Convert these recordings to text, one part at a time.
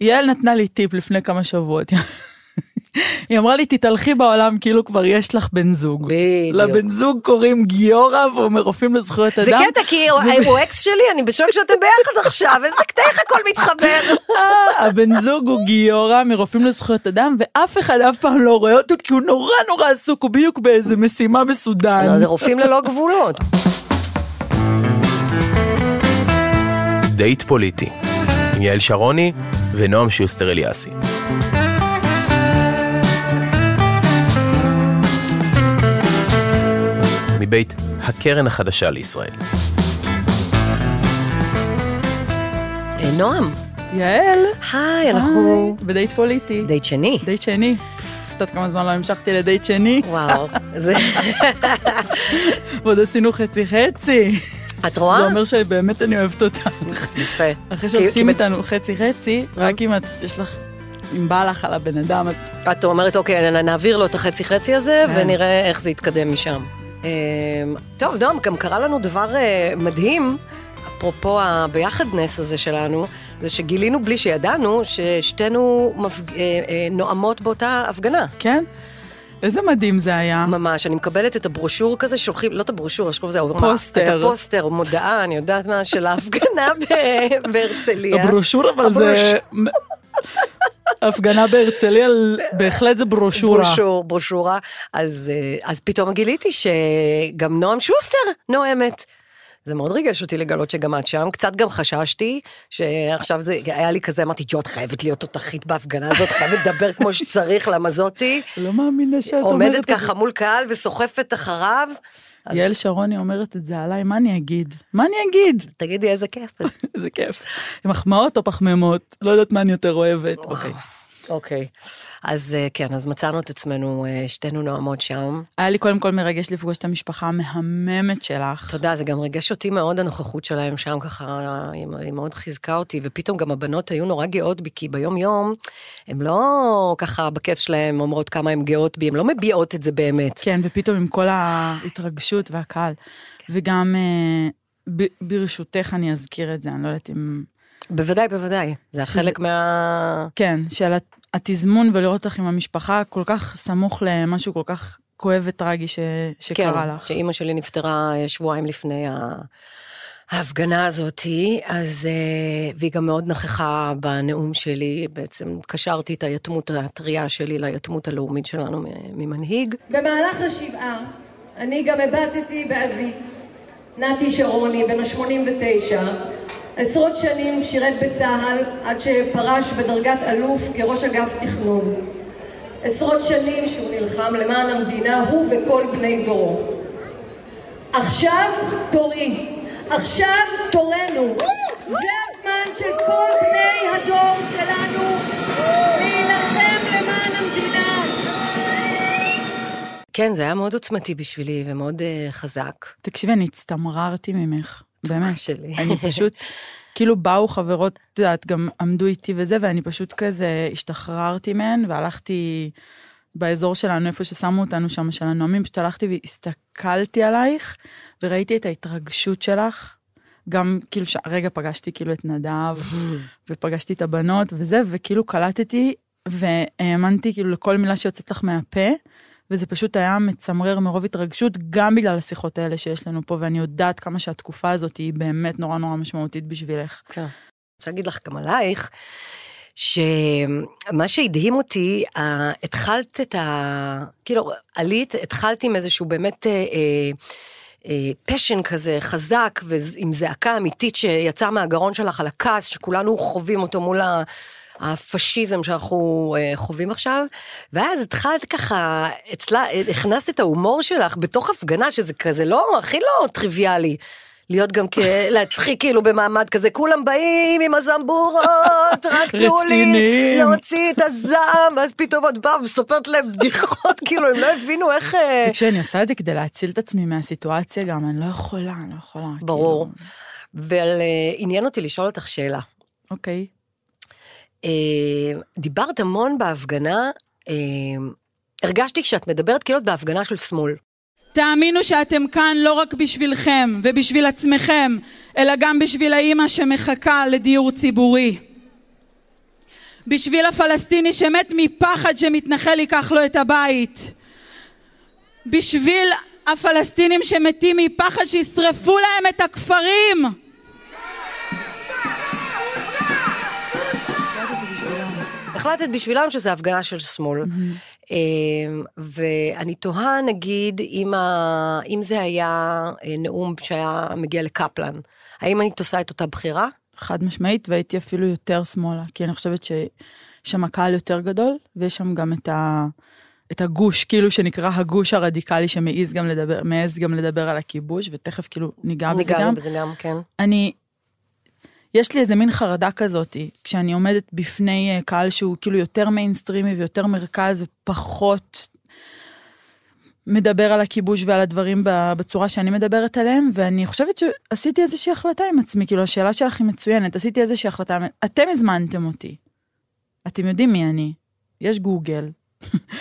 יעל נתנה לי טיפ לפני כמה שבועות. היא אמרה לי, תתהלכי בעולם כאילו כבר יש לך בן זוג. בדיוק. לבן זוג קוראים גיורא והוא מרופאים לזכויות אדם. זה קטע, כי הוא הוא אקס שלי, אני בשוק שאתם ביחד עכשיו, איזה קטע איך הכל מתחבר. אה, הבן זוג הוא גיורא מרופאים לזכויות אדם, ואף אחד אף פעם לא רואה אותו, כי הוא נורא נורא עסוק, הוא בדיוק באיזה משימה בסודאן. לא, זה רופאים ללא גבולות. דייט פוליטי, עם יעל שרוני ונועם שוסטר אליאסי. מבית הקרן החדשה לישראל. אה, נועם, יעל, היי, אנחנו בדייט פוליטי. דייט שני. דייט שני. את יודעת כמה זמן לא המשכתי לדייט שני? וואו, זה... ועוד עשינו חצי חצי. את רואה? זה אומר שבאמת אני אוהבת אותך. יפה. אחרי שעושים איתנו חצי חצי, רק אם את, יש לך, אם בא לך על הבן אדם, את... את אומרת, אוקיי, נעביר לו את החצי חצי הזה, כן. ונראה איך זה יתקדם משם. אמ, טוב, נועם, גם קרה לנו דבר אה, מדהים, אפרופו הביחדנס הזה שלנו, זה שגילינו בלי שידענו, ששתינו מפג- אה, אה, נואמות באותה הפגנה. כן? איזה מדהים זה היה. ממש, אני מקבלת את הברושור כזה, שולחים, לא את הברושור, איך לזה, פוסטר. את הפוסטר, מודעה, אני יודעת מה, של ההפגנה בהרצליה. הברושור, אבל זה... הפגנה בהרצליה, בהחלט זה ברושורה. ברושור, ברושורה. אז, אה, אז פתאום גיליתי שגם נועם שוסטר נואמת. זה מאוד ריגש אותי לגלות שגם את שם, קצת גם חששתי, שעכשיו זה היה לי כזה, אמרתי, יו, את חייבת להיות תותחית בהפגנה הזאת, חייבת לדבר כמו שצריך, למה זאתי לא מאמינה שאת אומרת עומדת. ככה מול קהל וסוחפת אחריו. אז יעל שרוני אומרת את זה עליי, מה אני אגיד? מה אני אגיד? תגידי איזה כיף. איזה כיף. מחמאות או פחמימות? לא יודעת מה אני יותר אוהבת. אוקיי. אוקיי. אז אה, כן, אז מצאנו את עצמנו אה, שתינו נואמות שם. היה לי קודם כל מרגש לפגוש את המשפחה המהממת שלך. תודה, זה גם ריגש אותי מאוד הנוכחות שלהם שם ככה, היא, מאוד חיזקה אותי, ופתאום גם הבנות היו נורא גאות בי, כי ביום יום, הם לא ככה בכיף שלהם אומרות כמה הן גאות בי, הן לא מביעות את זה באמת. כן, ופתאום עם כל ההתרגשות והקהל. וגם אה, ברשותך אני אזכיר את זה, אני לא יודעת אם... בוודאי, בוודאי. זה שזה- חלק מה... כן, של הת- התזמון ולראות אותך עם המשפחה כל כך סמוך למשהו כל כך כואב וטרגי ש... שקרה לך. כן, שאימא שלי נפטרה אה, שבועיים לפני ה... ההפגנה הזאתי, אז, אה, והיא גם מאוד נכחה בנאום שלי, בעצם קשרתי את היתמות הטריה שלי ליתמות הלאומית שלנו ממנהיג. במהלך השבעה אני גם הבטתי באבי, נתי שרוני, בן ה-89, עשרות שנים שירת בצה"ל עד שפרש בדרגת אלוף כראש אגף תכנון. עשרות שנים שהוא נלחם למען המדינה, הוא וכל בני דורו. עכשיו תורי, עכשיו תורנו. זה הזמן של כל בני הדור שלנו להילחם למען המדינה. כן, זה היה מאוד עוצמתי בשבילי ומאוד uh, חזק. תקשיבי, אני הצטמררתי ממך, באמת. שלי. אני פשוט, כאילו באו חברות, את יודעת, גם עמדו איתי וזה, ואני פשוט כזה השתחררתי מהן, והלכתי באזור שלנו, איפה ששמו אותנו שם, של הנואמים, פשוט הלכתי והסתכלתי עלייך, וראיתי את ההתרגשות שלך. גם כאילו שהרגע פגשתי כאילו את נדב, ופגשתי את הבנות וזה, וכאילו קלטתי, והאמנתי כאילו לכל מילה שיוצאת לך מהפה. וזה פשוט היה מצמרר מרוב התרגשות, גם בגלל השיחות האלה שיש לנו פה, ואני יודעת כמה שהתקופה הזאת היא באמת נורא נורא משמעותית בשבילך. כן. אני רוצה להגיד לך גם עלייך, שמה שהדהים אותי, אה, התחלת את ה... כאילו, עלית, התחלת עם איזשהו באמת... אה, אה, פשן כזה חזק ועם זעקה אמיתית שיצאה מהגרון שלך על הכעס שכולנו חווים אותו מול. הפשיזם שאנחנו אה, חווים עכשיו, ואז התחלת ככה, אצלה, הכנסת את ההומור שלך בתוך הפגנה, שזה כזה לא, הכי לא טריוויאלי. להיות גם כ... להצחיק כאילו במעמד כזה, כולם באים עם הזמבורות, רק תנו לי. להוציא את הזעם, ואז פתאום את באה ומספרת להם בדיחות, כאילו הם לא הבינו איך... אה, תקשיבי, אני עושה את זה כדי להציל את עצמי מהסיטואציה גם, אני לא יכולה, אני לא יכולה. ברור. כאילו, ועניין אותי לשאול אותך שאלה. אוקיי. אה, דיברת המון בהפגנה, אה, הרגשתי כשאת מדברת כאילו את בהפגנה של שמאל. תאמינו שאתם כאן לא רק בשבילכם ובשביל עצמכם, אלא גם בשביל האימא שמחכה לדיור ציבורי. בשביל הפלסטיני שמת מפחד שמתנחל ייקח לו את הבית. בשביל הפלסטינים שמתים מפחד שישרפו להם את הכפרים. החלטת בשבילם שזה הפגנה של שמאל. אמ, ואני תוהה, נגיד, אם, ה... אם זה היה אה, נאום שהיה מגיע לקפלן, האם היית עושה את אותה בחירה? חד משמעית, והייתי אפילו יותר שמאלה, כי אני חושבת שיש שם קהל יותר גדול, ויש שם גם את, ה, את הגוש, כאילו שנקרא הגוש הרדיקלי, שמעז גם לדבר, מעז גם לדבר על הכיבוש, ותכף כאילו ניגע בזה ניגע גם. בזה גם, כן. אני, יש לי איזה מין חרדה כזאת, כשאני עומדת בפני אה, קהל שהוא כאילו יותר מיינסטרימי ויותר מרכז ופחות מדבר על הכיבוש ועל הדברים בצורה שאני מדברת עליהם, ואני חושבת שעשיתי איזושהי החלטה עם עצמי, כאילו השאלה שלך היא מצוינת, עשיתי איזושהי החלטה, אתם הזמנתם אותי, אתם יודעים מי אני, יש גוגל,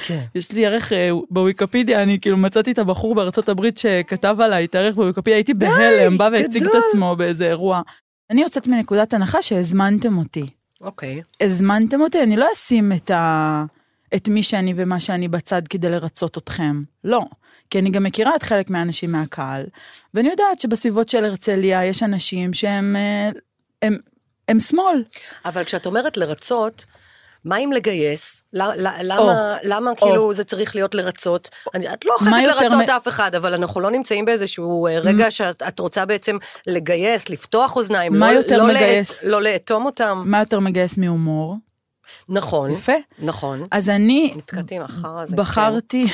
כן. יש לי ערך אה, בוויקיפדיה, אני כאילו מצאתי את הבחור בארצות הברית שכתב עליי את הערך בוויקיפדיה, הייתי בהלם, בא והציג את. עצמו באיזה אירוע. אני יוצאת מנקודת הנחה שהזמנתם אותי. אוקיי. הזמנתם אותי, אני לא אשים את, ה... את מי שאני ומה שאני בצד כדי לרצות אתכם. לא. כי אני גם מכירה את חלק מהאנשים מהקהל, ואני יודעת שבסביבות של הרצליה יש אנשים שהם אה, הם, הם שמאל. אבל כשאת אומרת לרצות, מה אם לגייס? למה, למה כאילו זה צריך להיות לרצות? אני, את לא חייבת לרצות אף אחד, אבל אנחנו לא נמצאים באיזשהו אה, רגע שאת את רוצה בעצם לגייס, לפתוח אוזניים, לא, לא, מגייס? לא לאטום אותם. מה יותר מגייס מהומור? נכון, יפה. נכון. אז אני נתקעתי הזה. בחרתי,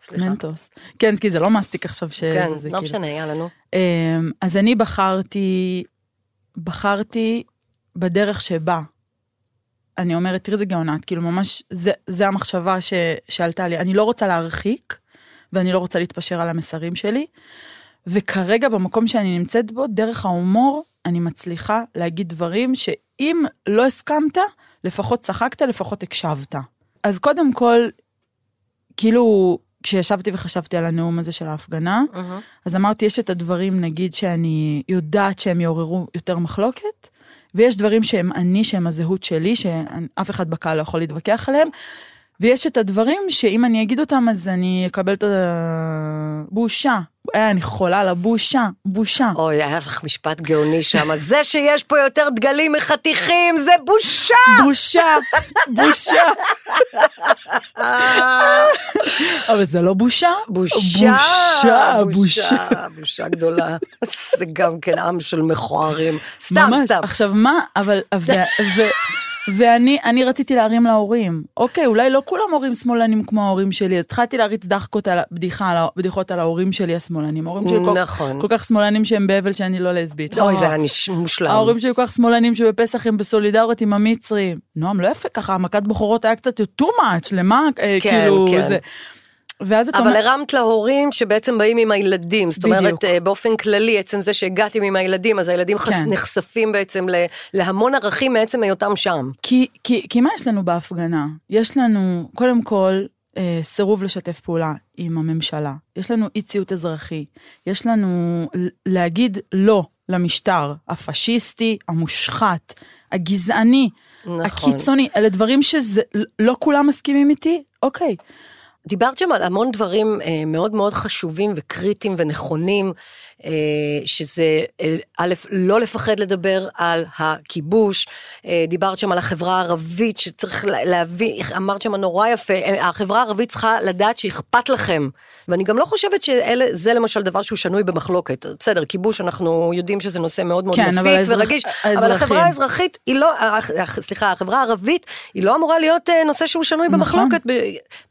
סליחה. מנטוס. כן, כי זה לא מסטיק עכשיו שזה כן, לא כאילו. משנה, יאללה, נו. אמ, אז אני בחרתי, בחרתי בדרך שבה. אני אומרת, תראי איזה גאונת, כאילו ממש, זה, זה המחשבה ש, שעלתה לי. אני לא רוצה להרחיק, ואני לא רוצה להתפשר על המסרים שלי, וכרגע במקום שאני נמצאת בו, דרך ההומור, אני מצליחה להגיד דברים שאם לא הסכמת, לפחות צחקת, לפחות הקשבת. אז קודם כל, כאילו, כשישבתי וחשבתי על הנאום הזה של ההפגנה, אז אמרתי, יש את הדברים, נגיד, שאני יודעת שהם יעוררו יותר מחלוקת, ויש דברים שהם אני, שהם הזהות שלי, שאף אחד בקהל לא יכול להתווכח עליהם, ויש את הדברים שאם אני אגיד אותם, אז אני אקבל את הבושה. אה, אני חולה על הבושה, בושה. אוי, היה לך משפט גאוני שם. זה שיש פה יותר דגלים מחתיכים, זה בושה! בושה, בושה. אבל זה לא בושה? בושה, בושה, בושה. בושה גדולה. זה גם כן עם של מכוערים. סתם. סתם. עכשיו מה, אבל, ואני אני רציתי להרים להורים. אוקיי, אולי לא כולם הורים שמאלנים כמו ההורים שלי, אז התחלתי להריץ דחקות על, בדיחה, על, ה- בדיחות על ההורים שלי השמאלנים. ההורים שלי כל, נכון. כל כך שמאלנים שהם באבל שאני לא לסבית. אוי, אה, זה היה מושלם. ההורים שלי כל כך שמאלנים שבפסח הם בסולידריות עם המצרים. נועם, לא יפה ככה, מכת בכורות היה קצת too much, למה, אה, כן, כאילו, כן. זה. ואז אתה אבל אומר, הרמת להורים שבעצם באים עם הילדים, זאת אומרת, בדיוק. אה, באופן כללי, עצם זה שהגעתם עם הילדים, אז הילדים חס- כן. נחשפים בעצם ל- להמון ערכים מעצם היותם שם. כי, כי, כי מה יש לנו בהפגנה? יש לנו, קודם כל, אה, סירוב לשתף פעולה עם הממשלה. יש לנו אי ציות אזרחי. יש לנו להגיד לא למשטר הפשיסטי, המושחת, הגזעני, נכון. הקיצוני. אלה דברים שלא כולם מסכימים איתי? אוקיי. דיברת שם על המון דברים אה, מאוד מאוד חשובים וקריטיים ונכונים, אה, שזה אה, א', לא לפחד לדבר על הכיבוש, דיברת שם על החברה הערבית שצריך לה- להביא, אמרת שם נורא יפה, החברה הערבית צריכה לדעת שאכפת לכם, ואני גם לא חושבת שזה למשל דבר שהוא שנוי במחלוקת, בסדר, כיבוש אנחנו יודעים שזה נושא מאוד מאוד כן, אבל נפיץ האזרח- ורגיש, אבל האזרחים. החברה האזרחית היא לא, סליחה, החברה הערבית היא לא אמורה להיות נושא שהוא שנוי נכון. במחלוקת.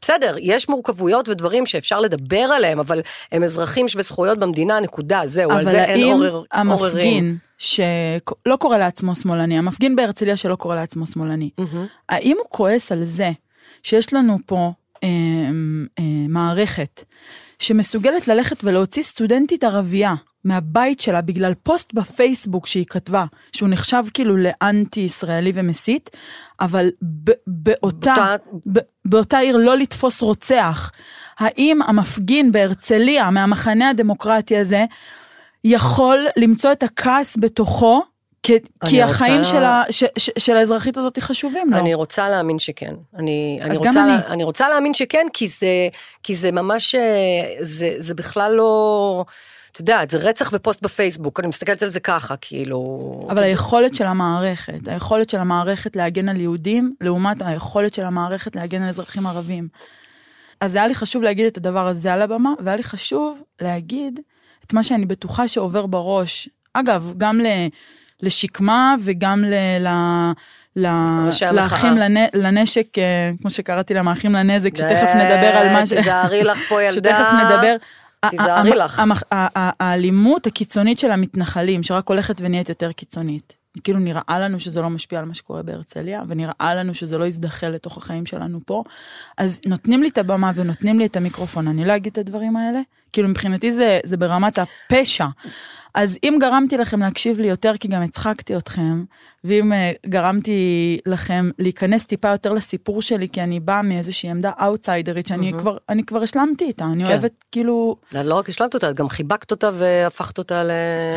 בסדר, יש מורכבויות ודברים שאפשר לדבר עליהם, אבל הם אזרחים שווי זכויות במדינה, נקודה, זהו, על זה אין עורר-. המפגין שלא קורא לעצמו שמאלני, המפגין בהרצליה שלא קורא לעצמו שמאלני, האם הוא כועס על זה שיש לנו פה אה, אה, מערכת שמסוגלת ללכת ולהוציא סטודנטית ערבייה מהבית שלה בגלל פוסט בפייסבוק שהיא כתבה, שהוא נחשב כאילו לאנטי ישראלי ומסית, אבל ב- באותה, באותה- ב- באותה עיר לא לתפוס רוצח. האם המפגין בהרצליה מהמחנה הדמוקרטי הזה יכול למצוא את הכעס בתוכו כי, כי רוצה- החיים של, ה, ש, ש, של האזרחית הזאת חשובים לו. אני רוצה להאמין שכן. אני, אני, רוצה, אני. לה, אני רוצה להאמין שכן, כי זה, כי זה ממש, אה, זה, זה בכלל לא, את יודעת, זה רצח ופוסט בפייסבוק, אני מסתכלת על זה ככה, כאילו... אבל היכולת של המערכת, היכולת של המערכת להגן על יהודים, לעומת היכולת של המערכת להגן על אזרחים ערבים. אז היה לי חשוב להגיד את הדבר הזה על הבמה, והיה לי חשוב להגיד את מה שאני בטוחה שעובר בראש. אגב, גם ל, לשקמה וגם ל... ל ל-. לאחים לנ, לנשק, אה, כמו שקראתי להם, האחים לנזק, שתכף די, נדבר על מה ש... תיזהרי לך פה, ילדה. שתכף נדבר. תיזהרי לך. האלימות הקיצונית של המתנחלים, שרק הולכת ונהיית יותר קיצונית. כאילו נראה לנו שזה לא משפיע על מה שקורה בהרצליה, ונראה לנו שזה לא יזדחל לתוך החיים שלנו פה. אז נותנים לי את הבמה ונותנים לי את המיקרופון, אני לא אגיד את הדברים האלה? כאילו מבחינתי זה, זה ברמת הפשע. אז אם גרמתי לכם להקשיב לי יותר, כי גם הצחקתי אתכם, ואם uh, גרמתי לכם להיכנס טיפה יותר לסיפור שלי, כי אני באה מאיזושהי עמדה אאוטסיידרית, שאני כבר, אני כבר השלמתי איתה, אני כן. אוהבת כאילו לא רק השלמת אותה, גם חיבקת אותה והפכת אותה ל...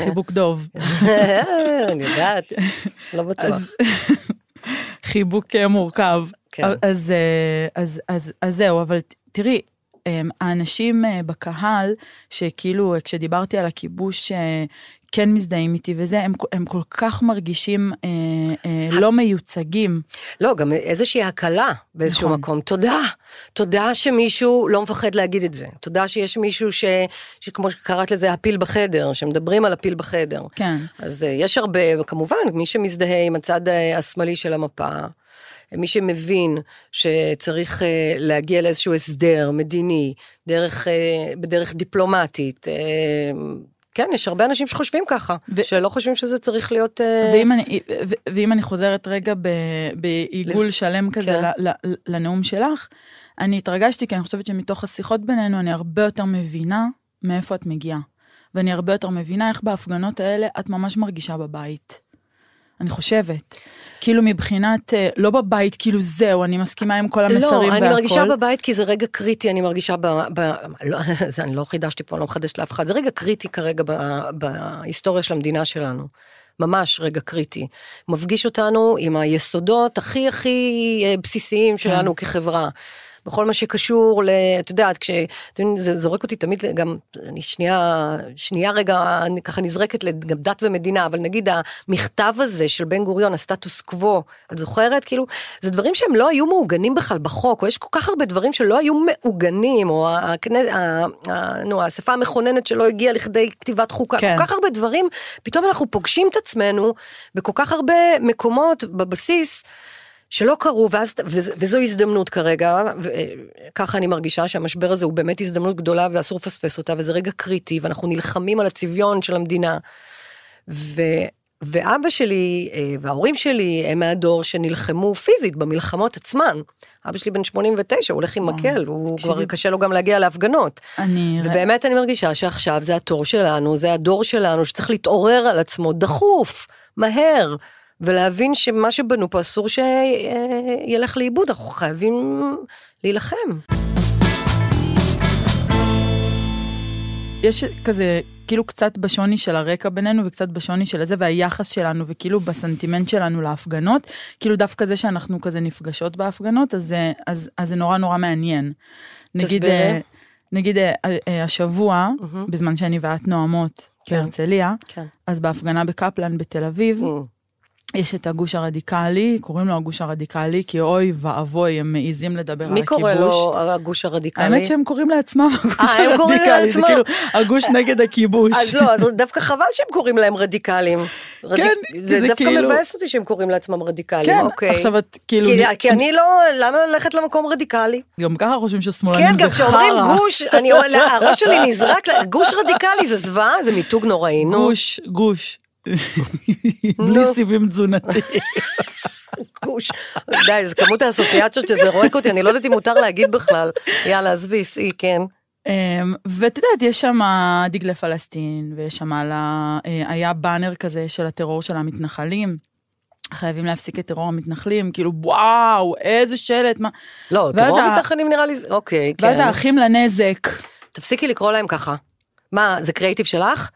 חיבוק דוב. אני יודעת, לא בטוח. אז חיבוק אה, מורכב. כן. אז, אה, אז, אז, אז זהו, אבל תראי, אה, האנשים אה, בקהל, שכאילו כשדיברתי על הכיבוש, אה, כן מזדהים איתי וזה, הם, הם כל כך מרגישים אה, אה, לא מיוצגים. לא, גם איזושהי הקלה באיזשהו נכון. מקום. תודה. תודה שמישהו לא מפחד להגיד את זה. תודה שיש מישהו ש... שכמו שקראת לזה, הפיל בחדר, שמדברים על הפיל בחדר. כן. אז אה, יש הרבה, וכמובן, מי שמזדהה עם הצד אה, השמאלי של המפה, מי שמבין שצריך אה, להגיע לאיזשהו הסדר מדיני, דרך, אה, בדרך דיפלומטית, אה, כן, יש הרבה אנשים שחושבים ככה, ו- שלא חושבים שזה צריך להיות... ואם אני, ו- ואם אני חוזרת רגע ב- בעיגול לז- שלם כזה כן. ל- ל- לנאום שלך, אני התרגשתי כי אני חושבת שמתוך השיחות בינינו אני הרבה יותר מבינה מאיפה את מגיעה. ואני הרבה יותר מבינה איך בהפגנות האלה את ממש מרגישה בבית. אני חושבת. כאילו מבחינת, אה, לא בבית, כאילו זהו, אני מסכימה עם כל המסרים לא, והכל. אני מרגישה בבית כי זה רגע קריטי, אני מרגישה ב... ב לא, זה אני לא חידשתי פה, אני לא מחדשת לאף אחד, זה רגע קריטי כרגע ב, בהיסטוריה של המדינה שלנו. ממש רגע קריטי. מפגיש אותנו עם היסודות הכי הכי אה, בסיסיים שלנו כחברה. בכל מה שקשור ל... את יודעת, כש... זה זורק אותי תמיד גם, אני שנייה, שנייה רגע, אני ככה נזרקת גם דת ומדינה, אבל נגיד המכתב הזה של בן גוריון, הסטטוס קוו, את זוכרת? כאילו, זה דברים שהם לא היו מעוגנים בכלל בחוק, או יש כל כך הרבה דברים שלא היו מעוגנים, או הכנ- ה- ה- נו, האספה המכוננת שלא הגיעה לכדי כתיבת חוקה, כן. כל כך הרבה דברים, פתאום אנחנו פוגשים את עצמנו בכל כך הרבה מקומות בבסיס. שלא קרו, ואז, וז- וזו הזדמנות כרגע, וככה אני מרגישה שהמשבר הזה הוא באמת הזדמנות גדולה ואסור לפספס אותה, וזה רגע קריטי, ואנחנו נלחמים על הצביון של המדינה. ו, ואבא שלי אה, וההורים שלי הם מהדור שנלחמו פיזית במלחמות עצמן. אבא שלי בן 89, הוא הולך עם מקל, הוא. כבר קשה לו גם להגיע להפגנות. אני... ובאמת אני מרגישה שעכשיו זה התור שלנו, זה הדור שלנו שצריך להתעורר על עצמו דחוף, מהר, ולהבין שמה שבנו פה אסור שילך לאיבוד, אנחנו חייבים להילחם. יש כזה, כאילו קצת בשוני של הרקע בינינו וקצת בשוני של הזה והיחס שלנו וכאילו בסנטימנט שלנו להפגנות, כאילו דווקא זה שאנחנו כזה נפגשות בהפגנות, אז, זה- אז, אז זה נורא נורא מעניין. נגיד. אה, נגיד אה, אה, השבוע, מהמם. בזמן שאני ואת נואמות כן. בהרצליה, כן. אז בהפגנה בקפלן בתל אביב, יש את הגוש הרדיקלי, קוראים לו הגוש הרדיקלי, כי אוי ואבוי, הם מעיזים לדבר על מי הכיבוש. קורא לו הגוש הרדיקלי? האמת שהם קוראים לעצמם הגוש אה, הם קוראים הרדיקלי, זה לעצמם? כאילו הגוש נגד הכיבוש. אז לא, אז דווקא חבל שהם קוראים להם רדיקלים. רדיק- כן, זה זה דווקא כאילו- מבאס אותי שהם קוראים לעצמם רדיקלים, כן, אוקיי. עכשיו את כאילו, כי, אני לא, למה ללכת למקום רדיקלי? גם ככה חושבים כן, ששמאלנים זה גם כשאומרים חרא. גוש, אני, הראש שלי נזרק, גוש רדיקלי זה זוועה, זה מיתוג נוראי, נו. גוש, גוש. בלי נו. סיבים תזונתי. גוש. די, זה כמות האסוציאציות שזה רועק אותי, אני לא יודעת אם מותר להגיד בכלל. יאללה, עזבי, סעי, כן. אמ, ואת יודעת, יש שם דגלי פלסטין, ויש שם על ה... היה באנר כזה של הטרור של המתנחלים. חייבים להפסיק את טרור המתנחלים, כאילו וואו, איזה שלט, מה... לא, ואז טרור ה- מתנחלים נראה לי, אוקיי, ואז כן. האחים לנזק. תפסיקי לקרוא להם ככה. מה, זה קריאיטיב שלך?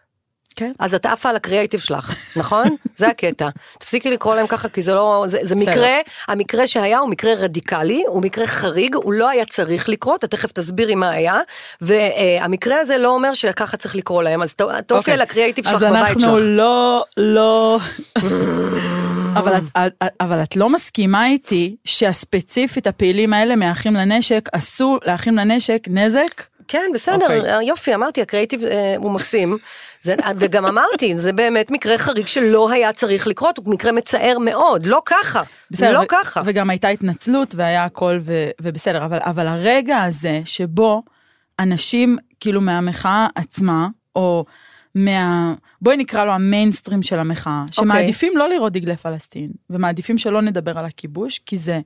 כן. אז את עפה על הקריאייטיב שלך, נכון? זה הקטע. תפסיקי לקרוא להם ככה, כי זה לא, זה, זה מקרה, המקרה שהיה הוא מקרה רדיקלי, הוא מקרה חריג, הוא לא היה צריך לקרות, את תכף תסבירי מה היה, והמקרה הזה לא אומר שככה צריך לקרוא להם, אז תעופי אוקיי. על הקריאייטיב שלך אז בבית אנחנו שלך. לא, לא... אבל, את, אבל את לא מסכימה איתי שהספציפית הפעילים האלה מאחים לנשק עשו לאחים לנשק נזק? כן, בסדר, אוקיי. יופי, אמרתי, הקריאיטיב אה, הוא מקסים. זה, וגם אמרתי, זה באמת מקרה חריג שלא היה צריך לקרות, הוא מקרה מצער מאוד, לא ככה, בסדר, לא ו- ככה. וגם הייתה התנצלות והיה הכל ו, ובסדר, אבל, אבל הרגע הזה שבו אנשים כאילו מהמחאה עצמה, או מה... בואי נקרא לו המיינסטרים של המחאה, אוקיי. שמעדיפים לא לראות דגלי פלסטין, ומעדיפים שלא נדבר על הכיבוש, כי זה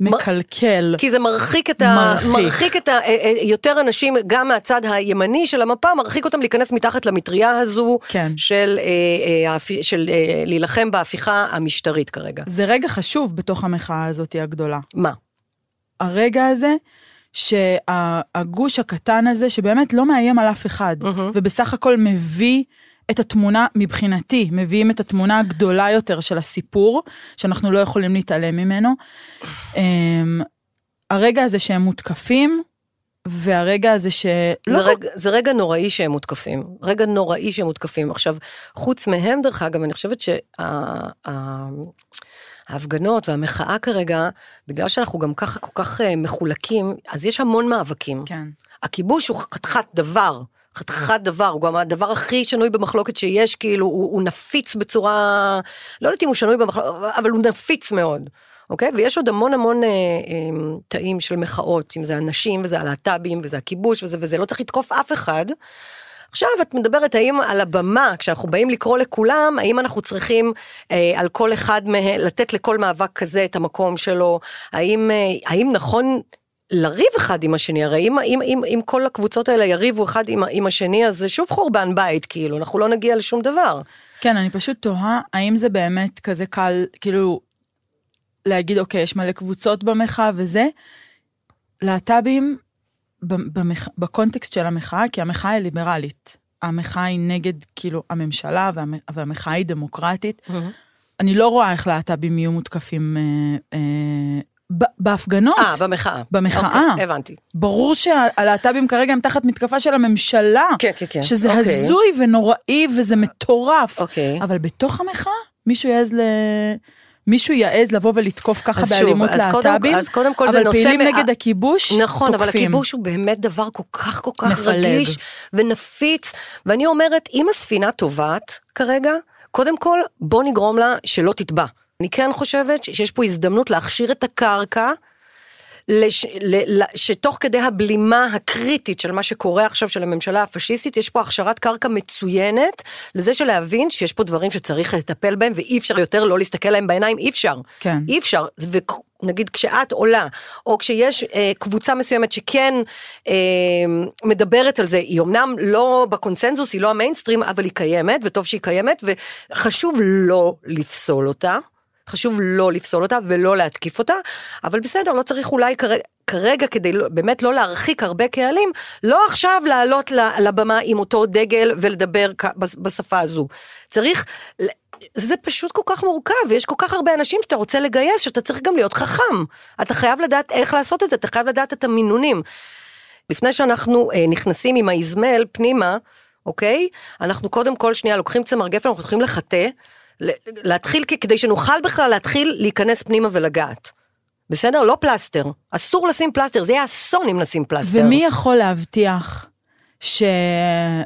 מקלקל. כי זה מרחיק את ה... מרחיק. מרחיק את ה... אה, אה, יותר אנשים, גם מהצד הימני של המפה, מרחיק אותם להיכנס מתחת למטריה הזו, כן. של, אה, אה, של אה, להילחם בהפיכה המשטרית כרגע. זה רגע חשוב בתוך המחאה הזאת הגדולה. מה? הרגע הזה, שהגוש הקטן הזה, שבאמת לא מאיים על אף אחד, מהמם. ובסך הכל מביא את התמונה, מבחינתי, מביאים את התמונה הגדולה יותר של הסיפור, שאנחנו לא יכולים להתעלם ממנו. אמ, הרגע הזה שהם מותקפים, והרגע הזה שלא... זה, רגע, זה רגע נוראי שהם מותקפים, רגע נוראי שהם מותקפים. עכשיו, חוץ מהם, דרך אגב, אני חושבת שההפגנות והמחאה כרגע, בגלל שאנחנו גם ככה כל כך אה, מחולקים, אז יש המון מאבקים. כן. הכיבוש הוא חתיכת דבר. חתיכת דבר, הוא גם הדבר הכי שנוי במחלוקת שיש, כאילו, הוא, הוא נפיץ בצורה, לא יודעת אם הוא שנוי במחלוקת, אבל הוא נפיץ מאוד, אוקיי? ויש עוד המון המון אה, אה, תאים של מחאות, אם זה הנשים וזה הלהט"בים וזה הכיבוש וזה וזה, לא צריך לתקוף אף אחד. עכשיו את מדברת האם על הבמה, כשאנחנו באים לקרוא לכולם, האם אנחנו צריכים אה, על כל אחד מהם, לתת לכל מאבק כזה את המקום שלו, האם, אה, האם נכון לריב אחד עם השני, הרי אם, אם, אם, אם כל הקבוצות האלה יריבו אחד עם, עם השני, אז זה שוב חורבן בית, כאילו, אנחנו לא נגיע לשום דבר. כן, אני פשוט תוהה, האם זה באמת כזה קל, כאילו, להגיד, אוקיי, יש מלא קבוצות במחאה וזה, להט"בים, במח... בקונטקסט של המחאה, כי המחאה היא ליברלית. המחאה היא נגד, כאילו, הממשלה, והמ... והמחאה היא דמוקרטית. אני לא רואה איך להט"בים יהיו מותקפים אה, אה, בהפגנות. אה, במחאה. במחאה. אוקיי, הבנתי. ברור שהלהט"בים כרגע הם תחת מתקפה של הממשלה. כן, כן, כן. שזה אוקיי. הזוי ונוראי וזה מטורף. אוקיי. אבל בתוך המחאה, מישהו יעז ל... מישהו יעז לבוא ולתקוף ככה באלימות להט"בים, אז קודם כל זה אבל נושא פעילים מה- נגד הכיבוש, נכון, אבל תוקפים. הכיבוש הוא באמת דבר כל כך כל כך מפלג. רגיש ונפיץ, ואני אומרת, אם הספינה טובעת כרגע, קודם כל בוא נגרום לה שלא תטבע. אני כן חושבת שיש פה הזדמנות להכשיר את הקרקע. לש, ל, ל, שתוך כדי הבלימה הקריטית של מה שקורה עכשיו של הממשלה הפשיסטית, יש פה הכשרת קרקע מצוינת לזה של להבין שיש פה דברים שצריך לטפל בהם ואי אפשר יותר לא להסתכל להם בעיניים, אי אפשר. כן. אי אפשר, ונגיד כשאת עולה, או כשיש אה, קבוצה מסוימת שכן אה, מדברת על זה, היא אמנם לא בקונצנזוס, היא לא המיינסטרים, אבל היא קיימת, וטוב שהיא קיימת, וחשוב לא לפסול אותה. חשוב לא לפסול אותה ולא להתקיף אותה, אבל בסדר, לא צריך אולי כרגע, כרגע כדי לא, באמת לא להרחיק הרבה קהלים, לא עכשיו לעלות לבמה עם אותו דגל ולדבר בשפה הזו. צריך, זה פשוט כל כך מורכב, ויש כל כך הרבה אנשים שאתה רוצה לגייס, שאתה צריך גם להיות חכם. אתה חייב לדעת איך לעשות את זה, אתה חייב לדעת את המינונים. לפני שאנחנו אה, נכנסים עם האזמל פנימה, אוקיי? אנחנו קודם כל שנייה לוקחים צמר גפן, אנחנו הולכים לחטא, להתחיל, כדי שנוכל בכלל להתחיל להיכנס פנימה ולגעת. בסדר? לא פלסטר. אסור לשים פלסטר, זה יהיה אסון אם נשים פלסטר. ומי יכול להבטיח ש...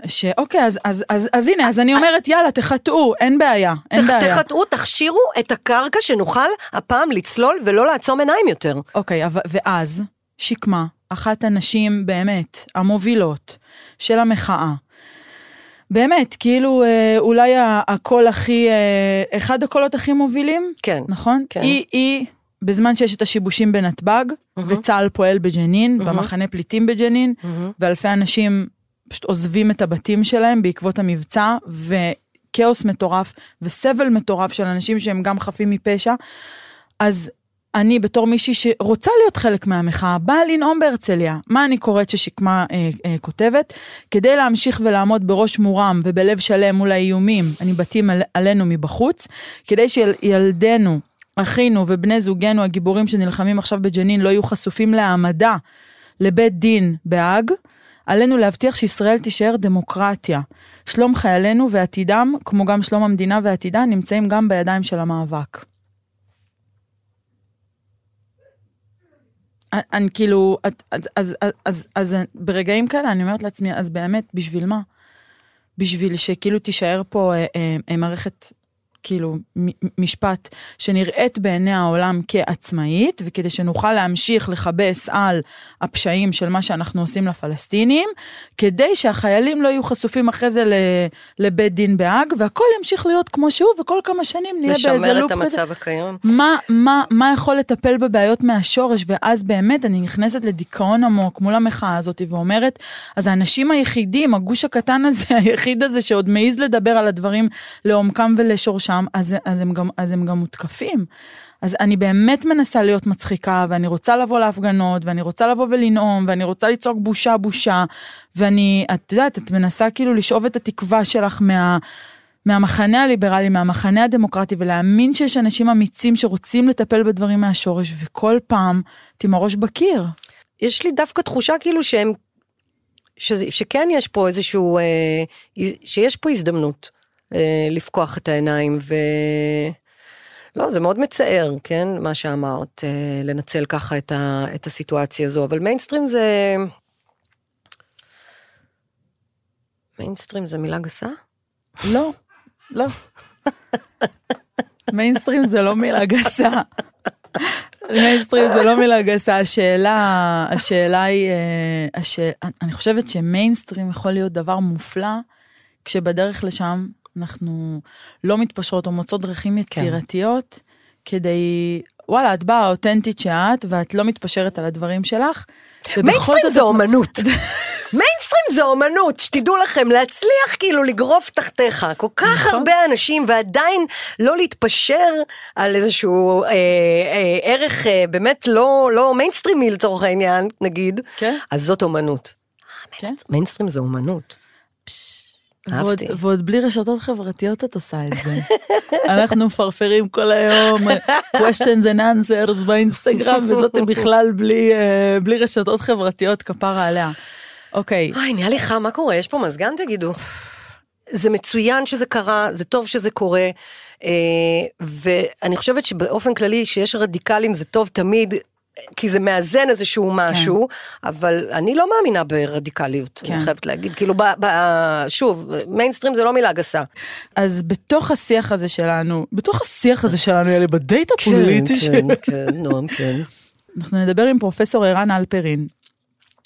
ש... אוקיי, אז, אז, אז, אז הנה, אז אני אומרת, יאללה, תחטאו, אין בעיה, אין תח- בעיה. תחטאו, תכשירו את הקרקע שנוכל הפעם לצלול ולא לעצום עיניים יותר. אוקיי, אבל, ואז שקמה, אחת הנשים באמת המובילות של המחאה. באמת, כאילו אה, אולי הקול הכי, אה, אחד הקולות הכי מובילים, כן. נכון? כן. היא, היא, בזמן שיש את השיבושים בנתב"ג, וצה"ל פועל בג'נין, במחנה פליטים בג'נין, ואלפי אנשים פשוט עוזבים את הבתים שלהם בעקבות המבצע, וכאוס מטורף, וסבל מטורף של אנשים שהם גם חפים מפשע, אז אני בתור מישהי שרוצה להיות חלק מהמחאה, באה לנאום בהרצליה. מה אני קוראת ששקמה אה, אה, כותבת? כדי להמשיך ולעמוד בראש מורם ובלב שלם מול האיומים הניבטים על, עלינו מבחוץ, כדי שילדינו, אחינו ובני זוגנו הגיבורים שנלחמים עכשיו בג'נין לא יהיו חשופים להעמדה לבית דין בהאג, עלינו להבטיח שישראל תישאר דמוקרטיה. שלום חיילינו ועתידם, כמו גם שלום המדינה ועתידה, נמצאים גם בידיים של המאבק. אני כאילו, אז, אז, אז, אז, ברגעים כאלה אני אומרת לעצמי, אז באמת, בשביל מה? בשביל שכאילו תישאר פה אה, אה, מערכת כאילו משפט שנראית בעיני העולם כעצמאית, וכדי שנוכל להמשיך לכבס על הפשעים של מה שאנחנו עושים לפלסטינים, כדי שהחיילים לא יהיו חשופים אחרי זה לבית דין בהאג, והכל ימשיך להיות כמו שהוא, וכל כמה שנים נהיה באיזה לופ כזה. לשמר את המצב הקיים. מה, מה, מה יכול לטפל בבעיות מהשורש, ואז באמת אני נכנסת לדיכאון עמוק מול המחאה הזאת, ואומרת, אז האנשים היחידים, הגוש הקטן הזה, היחיד הזה שעוד מעז לדבר על הדברים לעומקם ולשורשם, שם, אז, אז, הם גם, אז הם גם מותקפים. אז אני באמת מנסה להיות מצחיקה, ואני רוצה לבוא להפגנות, ואני רוצה לבוא ולנאום, ואני רוצה לצעוק בושה בושה, ואני, את יודעת, את מנסה כאילו לשאוב את התקווה שלך מה... מהמחנה הליברלי, מהמחנה הדמוקרטי, ולהאמין שיש אנשים אמיצים שרוצים לטפל בדברים מהשורש, וכל פעם את עם הראש בקיר. יש לי דווקא תחושה כאילו שהם, שזה, שכן יש פה איזשהו, אה, שיש פה הזדמנות. אה, לפקוח את העיניים, ו... לא, זה מאוד מצער, כן, מה שאמרת, אה, לנצל ככה את, ה, את הסיטואציה הזו, אבל מיינסטרים זה... מיינסטרים זה מילה גסה? לא, לא. מיינסטרים זה לא מילה גסה. מיינסטרים זה לא מילה גסה, השאלה, השאלה היא, אה, השאל, אני חושבת שמיינסטרים יכול להיות דבר מופלא, כשבדרך לשם אנחנו לא מתפשרות או מוצאות דרכים כן. יצירתיות כן. כדי, וואלה, את באה אותנטית שאת, ואת לא מתפשרת על הדברים שלך. מיינסטרים זה אומנות. מיינסטרים זה אומנות, שתדעו לכם, להצליח כאילו לגרוף תחתיך כל כך נכון. הרבה אנשים ועדיין לא להתפשר על איזשהו אה, אה, ערך אה, באמת לא, לא מיינסטרימי לצורך העניין, נגיד, כן. אז זאת אומנות. כן. מיינסטרים זה אומנות. פש. ועוד, ועוד בלי רשתות חברתיות את עושה את זה. אנחנו מפרפרים כל היום questions and answers באינסטגרם, וזאת בכלל בלי, uh, בלי רשתות חברתיות כפרה עליה. אוקיי. אוי, נהיה לי חם, מה קורה? יש פה מזגן תגידו? זה מצוין שזה קרה, זה טוב שזה קורה, ואני חושבת שבאופן כללי שיש רדיקלים זה טוב תמיד, כי זה מאזן איזשהו כן. משהו, כן. אבל אני לא מאמינה ברדיקליות, כן. אני חייבת להגיד, כאילו, ב, ב, שוב, מיינסטרים זה לא מילה גסה. אז בתוך השיח הזה שלנו, בתוך השיח הזה שלנו, יאללה, בדייט הפוליטי כן, שלנו. כן, כן, נועם, כן. אנחנו נדבר עם פרופסור ערן אלפרין.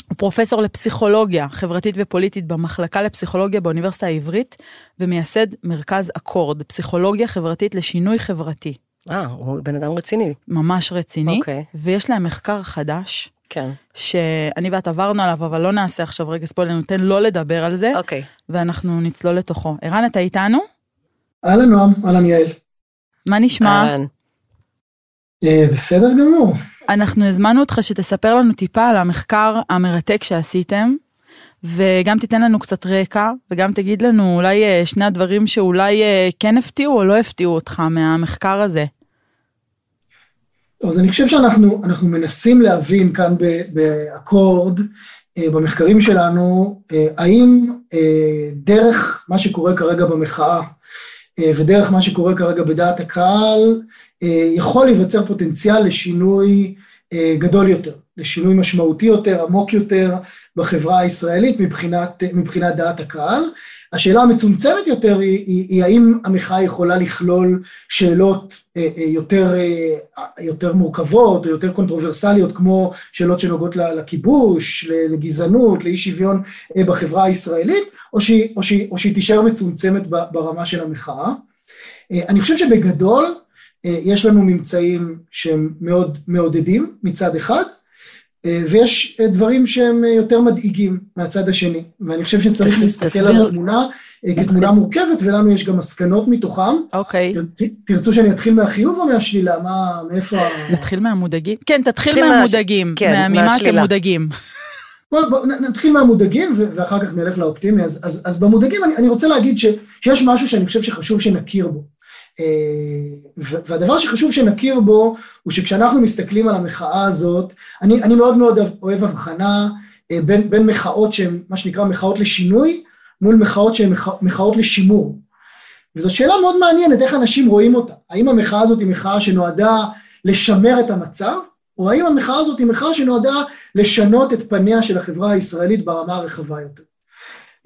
הוא פרופסור לפסיכולוגיה חברתית ופוליטית במחלקה לפסיכולוגיה באוניברסיטה העברית, ומייסד מרכז אקורד, פסיכולוגיה חברתית לשינוי חברתי. אה, הוא בן אדם רציני. ממש רציני. אוקיי. ויש להם מחקר חדש. כן. שאני ואת עברנו עליו, אבל לא נעשה עכשיו רגע ספוילר, ניתן לא לדבר על זה. אוקיי. ואנחנו נצלול לתוכו. ערן, אתה איתנו? אהלן נועם, אהלן יעל. מה נשמע? אהלן. אה, בסדר גמור. אנחנו הזמנו אותך שתספר לנו טיפה על המחקר המרתק שעשיתם. וגם תיתן לנו קצת רקע, וגם תגיד לנו אולי אה, שני הדברים שאולי אה, כן הפתיעו או לא הפתיעו אותך מהמחקר הזה. אז אני חושב שאנחנו מנסים להבין כאן באקורד, אה, במחקרים שלנו, האם דרך מה שקורה כרגע במחאה, ודרך מה שקורה כרגע בדעת הקהל, יכול להיווצר פוטנציאל לשינוי גדול יותר. לשינוי משמעותי יותר, עמוק יותר בחברה הישראלית מבחינת, מבחינת דעת הקהל. השאלה המצומצמת יותר היא, היא, היא האם המחאה יכולה לכלול שאלות אה, אה, יותר, אה, יותר מורכבות או יותר קונטרוברסליות כמו שאלות שנוגעות לכיבוש, לגזענות, לאי שוויון בחברה הישראלית, או שהיא, או שהיא, או שהיא תישאר מצומצמת ברמה של המחאה. אני חושב שבגדול יש לנו ממצאים שהם מאוד מעודדים מצד אחד, אה, ויש דברים שהם יותר מדאיגים מהצד השני, ואני חושב שצריך להסתכל על התמונה כתמונה מורכבת, ולנו יש גם מסקנות מתוכם. אוקיי. תרצו שאני אתחיל מהחיוב או מהשלילה? מה, מאיפה... נתחיל מהמודאגים? כן, תתחיל מהמודאגים. כן, ממה אתם מודאגים. בוא, בוא נתחיל מהמודאגים ואחר כך נלך לאופטימי. אז, אז, אז במודאגים אני, אני רוצה להגיד ש, שיש משהו שאני חושב שחשוב שנכיר בו. והדבר שחשוב שנכיר בו הוא שכשאנחנו מסתכלים על המחאה הזאת, אני, אני מאוד מאוד אוהב הבחנה בין, בין מחאות שהן מה שנקרא מחאות לשינוי מול מחאות שהן מחאות לשימור. וזאת שאלה מאוד מעניינת איך אנשים רואים אותה. האם המחאה הזאת היא מחאה שנועדה לשמר את המצב, או האם המחאה הזאת היא מחאה שנועדה לשנות את פניה של החברה הישראלית ברמה הרחבה יותר.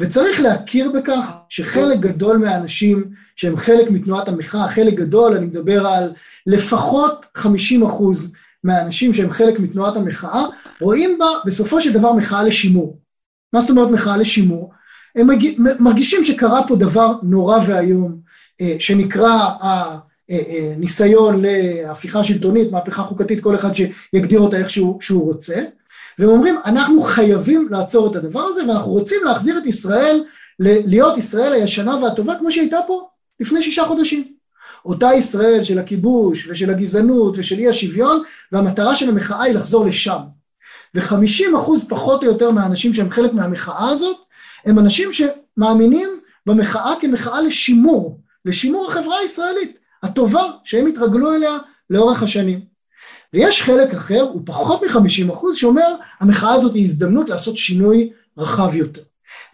וצריך להכיר בכך שחלק גדול מהאנשים שהם חלק מתנועת המחאה, חלק גדול, אני מדבר על לפחות 50 אחוז מהאנשים שהם חלק מתנועת המחאה, רואים בה בסופו של דבר מחאה לשימור. מה זאת אומרת מחאה לשימור? הם מרגישים שקרה פה דבר נורא ואיום, אה, שנקרא הניסיון להפיכה שלטונית, מהפכה חוקתית, כל אחד שיגדיר אותה איך שהוא רוצה, והם אומרים, אנחנו חייבים לעצור את הדבר הזה, ואנחנו רוצים להחזיר את ישראל, להיות ישראל הישנה והטובה כמו שהייתה פה לפני שישה חודשים. אותה ישראל של הכיבוש ושל הגזענות ושל אי השוויון, והמטרה של המחאה היא לחזור לשם. וחמישים אחוז פחות או יותר מהאנשים שהם חלק מהמחאה הזאת, הם אנשים שמאמינים במחאה כמחאה לשימור, לשימור החברה הישראלית, הטובה שהם התרגלו אליה לאורך השנים. ויש חלק אחר, הוא פחות מ-50 אחוז, שאומר המחאה הזאת היא הזדמנות לעשות שינוי רחב יותר.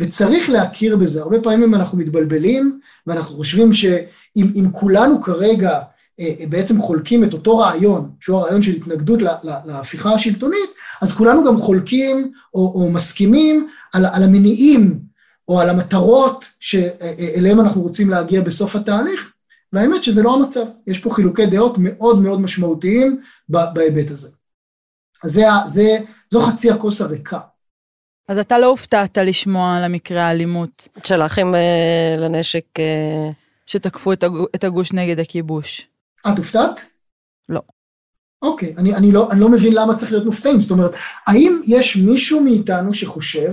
וצריך להכיר בזה, הרבה פעמים אנחנו מתבלבלים ואנחנו חושבים שאם כולנו כרגע אה, אה, בעצם חולקים את אותו רעיון, שהוא הרעיון של התנגדות להפיכה השלטונית, אז כולנו גם חולקים או, או מסכימים על, על המניעים או על המטרות שאליהם אנחנו רוצים להגיע בסוף התהליך, והאמת שזה לא המצב, יש פה חילוקי דעות מאוד מאוד משמעותיים בהיבט הזה. אז זה, זה, זו חצי הכוס הריקה. אז אתה לא הופתעת לשמוע על המקרה האלימות. של האחים אה, לנשק... אה... שתקפו את הגוש נגד הכיבוש. את הופתעת? לא. אוקיי, אני, אני, לא, אני לא מבין למה צריך להיות מופתעים, זאת אומרת, האם יש מישהו מאיתנו שחושב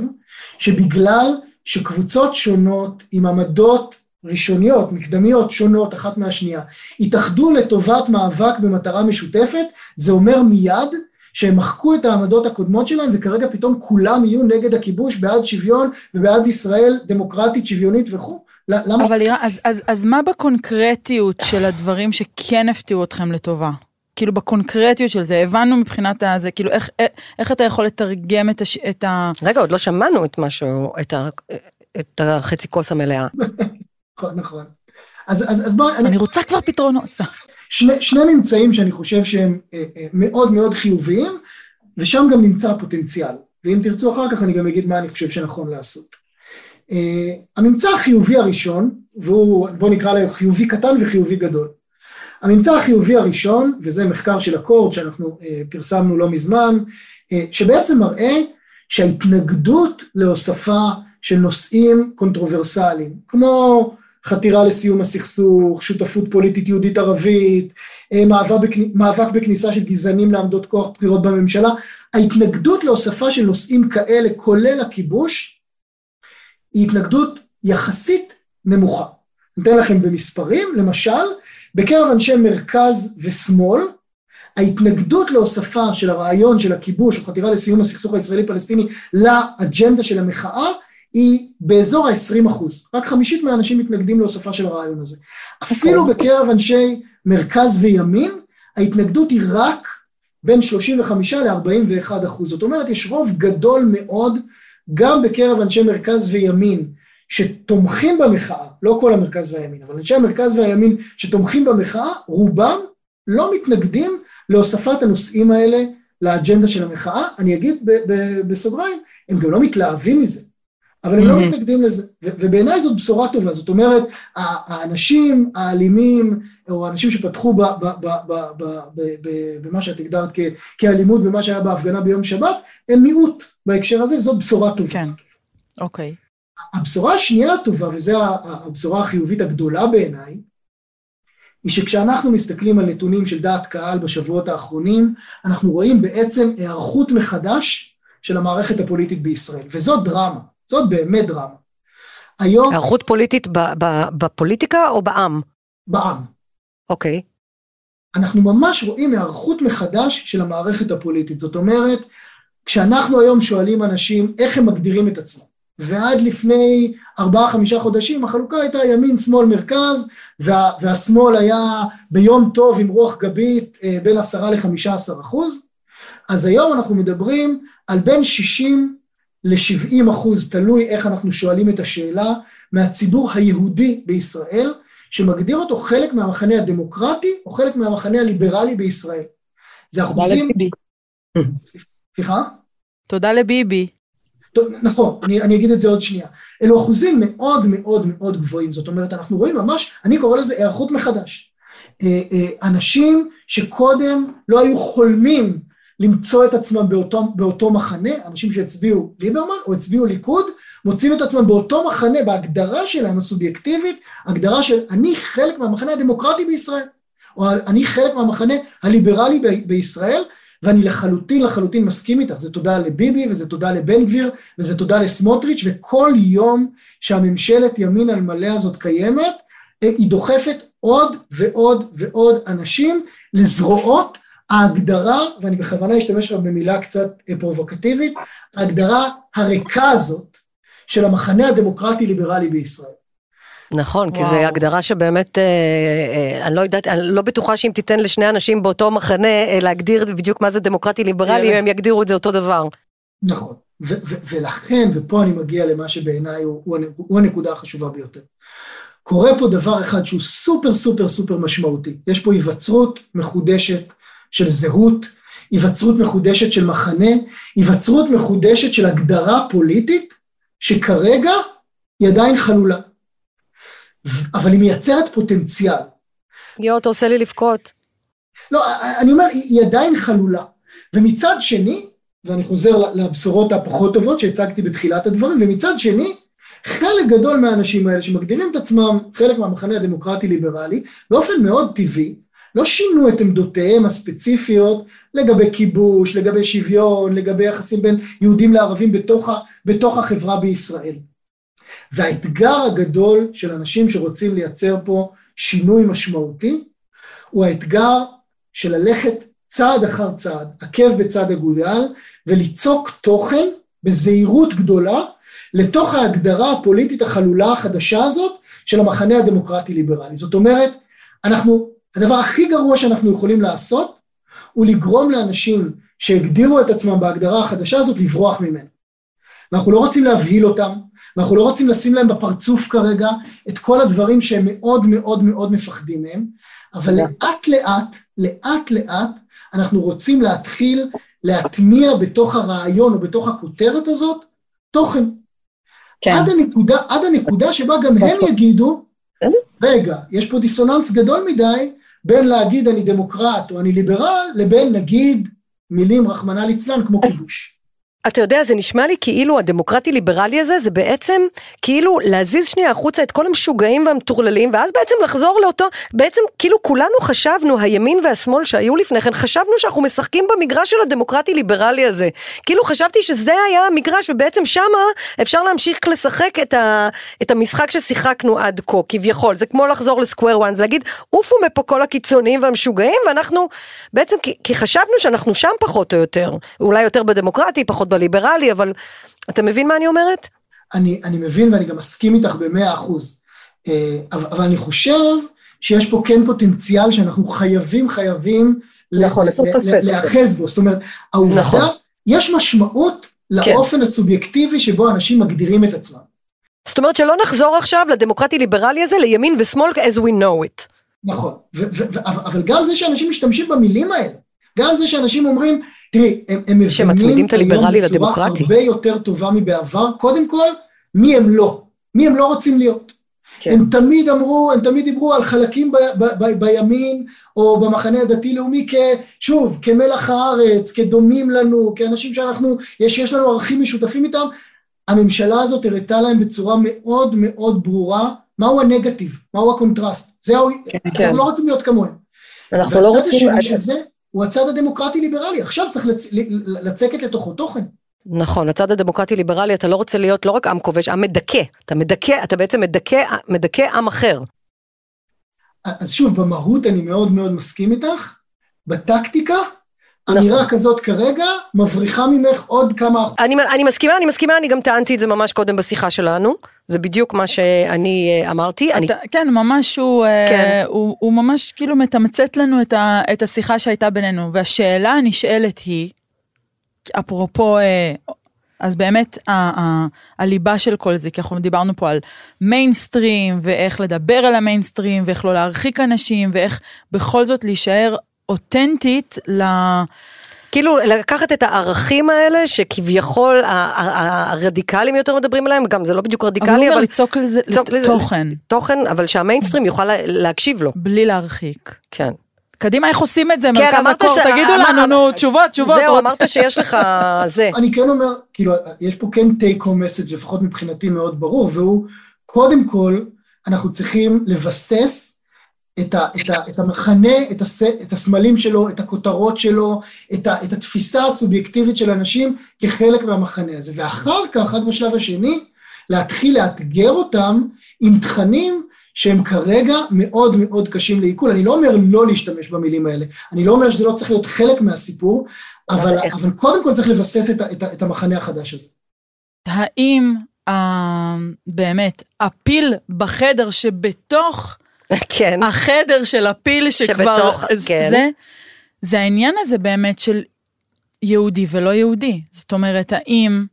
שבגלל שקבוצות שונות עם עמדות ראשוניות, מקדמיות, שונות אחת מהשנייה, התאחדו לטובת מאבק במטרה משותפת, זה אומר מיד שהם מחקו את העמדות הקודמות שלהם וכרגע פתאום כולם יהיו נגד הכיבוש, בעד שוויון ובעד ישראל דמוקרטית, שוויונית וכו'. למה? אבל לירה, אז, אז, אז מה בקונקרטיות של הדברים שכן הפתיעו אתכם לטובה? כאילו בקונקרטיות של זה, הבנו מבחינת הזה, כאילו איך, איך, איך אתה יכול לתרגם את, הש, את ה... רגע, עוד לא שמענו את משהו, את, ה, את החצי כוס המלאה. נכון, נכון. אז, אז, אז בואו... אני, אני רוצה כבר פתרונות. שני, שני ממצאים שאני חושב שהם אה, אה, מאוד מאוד חיוביים, ושם גם נמצא הפוטנציאל. ואם תרצו אחר כך אני גם אגיד מה אני חושב שנכון לעשות. אה, הממצא החיובי הראשון, והוא, בוא נקרא לו חיובי קטן וחיובי גדול. הממצא החיובי הראשון, וזה מחקר של אקורד שאנחנו אה, פרסמנו לא מזמן, אה, שבעצם מראה שההתנגדות להוספה של נושאים קונטרוברסליים, כמו חתירה לסיום הסכסוך, שותפות פוליטית יהודית ערבית, מאבק בכניסה של גזענים לעמדות כוח בחירות בממשלה, ההתנגדות להוספה של נושאים כאלה, כולל הכיבוש, היא התנגדות יחסית נמוכה. ניתן לכם במספרים, למשל, בקרב אנשי מרכז ושמאל, ההתנגדות להוספה של הרעיון של הכיבוש או חתירה לסיום הסכסוך הישראלי-פלסטיני לאג'נדה של המחאה היא באזור ה-20 אחוז. רק חמישית מהאנשים מתנגדים להוספה של הרעיון הזה. אפילו בקרב אנשי מרכז וימין, ההתנגדות היא רק בין 35 ל-41 אחוז. זאת אומרת, יש רוב גדול מאוד גם בקרב אנשי מרכז וימין שתומכים במחאה, לא כל המרכז והימין, אבל אנשי המרכז והימין שתומכים במחאה, רובם לא מתנגדים להוספת הנושאים האלה לאג'נדה של המחאה. אני אגיד בסוגריים, הם גם לא מתלהבים מזה, אבל הם לא מתנגדים לזה, ובעיניי זאת בשורה טובה, זאת אומרת, האנשים האלימים, או האנשים שפתחו במה שאת הגדרת כאלימות, במה שהיה בהפגנה ביום שבת, הם מיעוט בהקשר הזה, וזאת בשורה טובה. כן, אוקיי. הבשורה השנייה הטובה, וזו הבשורה החיובית הגדולה בעיניי, היא שכשאנחנו מסתכלים על נתונים של דעת קהל בשבועות האחרונים, אנחנו רואים בעצם היערכות מחדש של המערכת הפוליטית בישראל, וזאת דרמה, זאת באמת דרמה. היום... היערכות פוליטית בפוליטיקה או בעם? בעם. אוקיי. Okay. אנחנו ממש רואים היערכות מחדש של המערכת הפוליטית. זאת אומרת, כשאנחנו היום שואלים אנשים איך הם מגדירים את עצמם, ועד לפני ארבעה חמישה חודשים החלוקה הייתה ימין שמאל מרכז וה, והשמאל היה ביום טוב עם רוח גבית אה, בין עשרה לחמישה עשר אחוז אז היום אנחנו מדברים על בין שישים לשבעים אחוז תלוי איך אנחנו שואלים את השאלה מהציבור היהודי בישראל שמגדיר אותו חלק מהמחנה הדמוקרטי או חלק מהמחנה הליברלי בישראל. זה אחוזים... סליחה? תודה לביבי. נכון, אני, אני אגיד את זה עוד שנייה. אלו אחוזים מאוד מאוד מאוד גבוהים, זאת אומרת, אנחנו רואים ממש, אני קורא לזה היערכות מחדש. אה, אה, אנשים שקודם לא היו חולמים למצוא את עצמם באותו, באותו מחנה, אנשים שהצביעו ליברמן או הצביעו ליכוד, מוצאים את עצמם באותו מחנה, בהגדרה שלהם הסובייקטיבית, הגדרה של אני חלק מהמחנה הדמוקרטי בישראל, או אני חלק מהמחנה הליברלי ב- בישראל, ואני לחלוטין לחלוטין מסכים איתך, זה תודה לביבי וזה תודה לבן גביר וזה תודה לסמוטריץ' וכל יום שהממשלת ימין על מלא הזאת קיימת, היא דוחפת עוד ועוד ועוד אנשים לזרועות ההגדרה, ואני בכוונה אשתמש לך במילה קצת אה, פרובוקטיבית, ההגדרה הריקה הזאת של המחנה הדמוקרטי ליברלי בישראל. נכון, וואו. כי זו הגדרה שבאמת, אה, אה, אני לא יודעת, אני לא בטוחה שאם תיתן לשני אנשים באותו מחנה אה, להגדיר בדיוק מה זה דמוקרטי ליברלי, הם יגדירו את זה אותו דבר. נכון, ולכן, ופה אני מגיע למה שבעיניי הוא, הוא, הוא הנקודה החשובה ביותר. קורה פה דבר אחד שהוא סופר סופר סופר משמעותי. יש פה היווצרות מחודשת של זהות, היווצרות מחודשת של מחנה, היווצרות מחודשת של הגדרה פוליטית, שכרגע היא עדיין חלולה. אבל היא מייצרת פוטנציאל. יואו, אתה עושה לי לבכות. לא, אני אומר, היא עדיין חלולה. ומצד שני, ואני חוזר לבשורות הפחות טובות שהצגתי בתחילת הדברים, ומצד שני, חלק גדול מהאנשים האלה שמגדירים את עצמם חלק מהמחנה הדמוקרטי-ליברלי, באופן מאוד טבעי, לא שינו את עמדותיהם הספציפיות לגבי כיבוש, לגבי שוויון, לגבי יחסים בין יהודים לערבים בתוך, בתוך החברה בישראל. והאתגר הגדול של אנשים שרוצים לייצר פה שינוי משמעותי, הוא האתגר של ללכת צעד אחר צעד, עקב בצד אגודל, וליצוק תוכן בזהירות גדולה לתוך ההגדרה הפוליטית החלולה החדשה הזאת של המחנה הדמוקרטי-ליברלי. זאת אומרת, אנחנו, הדבר הכי גרוע שאנחנו יכולים לעשות, הוא לגרום לאנשים שהגדירו את עצמם בהגדרה החדשה הזאת לברוח ממנו. ואנחנו לא רוצים להבהיל אותם, ואנחנו לא רוצים לשים להם בפרצוף כרגע את כל הדברים שהם מאוד מאוד מאוד מפחדים מהם, אבל לאט לאט, לאט לאט, אנחנו רוצים להתחיל להטמיע בתוך הרעיון או בתוך הכותרת הזאת תוכן. כן. עד הנקודה, עד הנקודה שבה גם הם יגידו, רגע, יש פה דיסוננס גדול מדי בין להגיד אני דמוקרט או אני ליברל, לבין נגיד מילים רחמנא ליצלן כמו כיבוש. אתה יודע, זה נשמע לי כאילו הדמוקרטי-ליברלי הזה, זה בעצם כאילו להזיז שנייה החוצה את כל המשוגעים והמטורללים, ואז בעצם לחזור לאותו, בעצם כאילו כולנו חשבנו, הימין והשמאל שהיו לפני כן, חשבנו שאנחנו משחקים במגרש של הדמוקרטי-ליברלי הזה. כאילו חשבתי שזה היה המגרש, ובעצם שמה אפשר להמשיך לשחק את, ה, את המשחק ששיחקנו עד כה, כביכול. זה כמו לחזור לסקוויר וואן, זה להגיד, עופו מפה כל הקיצוניים והמשוגעים, ואנחנו בעצם, כי, כי חשבנו שאנחנו שם פחות או יותר, אולי יותר בדמוקרטי, פחות בליברלי, אבל אתה מבין מה אני אומרת? אני, אני מבין ואני גם מסכים איתך במאה אחוז, אה, אבל, אבל אני חושב שיש פה כן פוטנציאל שאנחנו חייבים, חייבים נכון, להיאחז בו, זאת אומרת, העובדה, נכון. יש משמעות כן. לאופן הסובייקטיבי שבו אנשים מגדירים את עצמם. זאת אומרת שלא נחזור עכשיו לדמוקרטי ליברלי הזה, לימין ושמאל as we know it. נכון, אבל גם זה שאנשים משתמשים במילים האלה, גם זה שאנשים אומרים, תראי, הם, הם מבינים היום בצורה הרבה יותר טובה מבעבר, קודם כל, מי הם לא, מי הם לא רוצים להיות. כן. הם תמיד אמרו, הם תמיד דיברו על חלקים ב, ב, ב, בימין או במחנה הדתי-לאומי שוב, כמלח הארץ, כדומים לנו, כאנשים שאנחנו, יש, יש לנו ערכים משותפים איתם. הממשלה הזאת הראתה להם בצורה מאוד מאוד ברורה מהו הנגטיב, מהו הקונטרסט, זהו, כן. אנחנו לא רוצים להיות כמוהם. אנחנו לא רוצים... זה הוא הצד הדמוקרטי-ליברלי, עכשיו צריך לצ... לצקת לתוכו תוכן. נכון, הצד הדמוקרטי-ליברלי, אתה לא רוצה להיות לא רק עם כובש, עם מדכא. אתה מדכא, אתה בעצם מדכא, מדכא עם אחר. אז שוב, במהות אני מאוד מאוד מסכים איתך, בטקטיקה. אמירה כזאת כרגע מבריחה ממך עוד כמה אחוז. אני, אני מסכימה, אני מסכימה, אני גם טענתי את זה ממש קודם בשיחה שלנו. זה בדיוק מה שאני אה, אמרתי. אני, אתה, כן, ממש הוא, אה, כן. הוא, הוא ממש כאילו מתמצת לנו את, ה, את השיחה שהייתה בינינו, והשאלה הנשאלת היא, אפרופו, אה, אז באמת ה, ה, הליבה של כל זה, כי אנחנו דיברנו פה על מיינסטרים, ואיך לדבר על המיינסטרים, ואיך לא להרחיק אנשים, ואיך בכל זאת להישאר אותנטית ל... כאילו לקחת את הערכים האלה שכביכול ה- ה- הרדיקלים יותר מדברים עליהם, גם זה לא בדיוק אבל רדיקלי, הוא אבל אומר ליצוק לזה תוכן, תוכן, אבל שהמיינסטרים יוכל לה- להקשיב לו. בלי להרחיק. כן. קדימה, איך עושים את זה? כן, מרכז אמרת הקור, ש- תגידו אמר- לנו, נו, תשובות, תשובות. זהו, אמרת שיש לך זה. אני כן אומר, כאילו, יש פה כן take home message, לפחות מבחינתי מאוד ברור, והוא, קודם כל, אנחנו צריכים לבסס את, ה, את, ה, את המחנה, את, הס, את הסמלים שלו, את הכותרות שלו, את, ה, את התפיסה הסובייקטיבית של אנשים כחלק מהמחנה הזה. ואחר כך, רק בשלב השני, להתחיל לאתגר אותם עם תכנים שהם כרגע מאוד מאוד קשים לעיכול. אני לא אומר לא להשתמש במילים האלה, אני לא אומר שזה לא צריך להיות חלק מהסיפור, אבל? אבל קודם כל צריך לבסס את, את, את המחנה החדש הזה. האם אה, באמת הפיל בחדר שבתוך כן. החדר של הפיל שכבר... שבתוך, כן. זה, זה העניין הזה באמת של יהודי ולא יהודי. זאת אומרת, האם,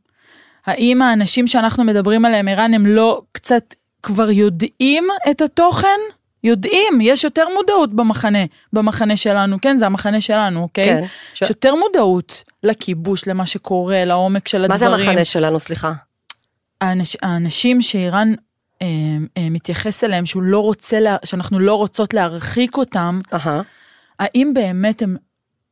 האם האנשים שאנחנו מדברים עליהם, ערן, הם לא קצת כבר יודעים את התוכן? יודעים, יש יותר מודעות במחנה, במחנה שלנו, כן, זה המחחנה שלנו, אוקיי? כן. יש יותר מודעות לכיבוש, למה שקורה, לעומק של מה זה הדברים. המחנה שלנו, סליחה? האנש, האנשים שאיראן מתייחס אליהם, שהוא לא רוצה, לה, שאנחנו לא רוצות להרחיק אותם, אהה. האם באמת הם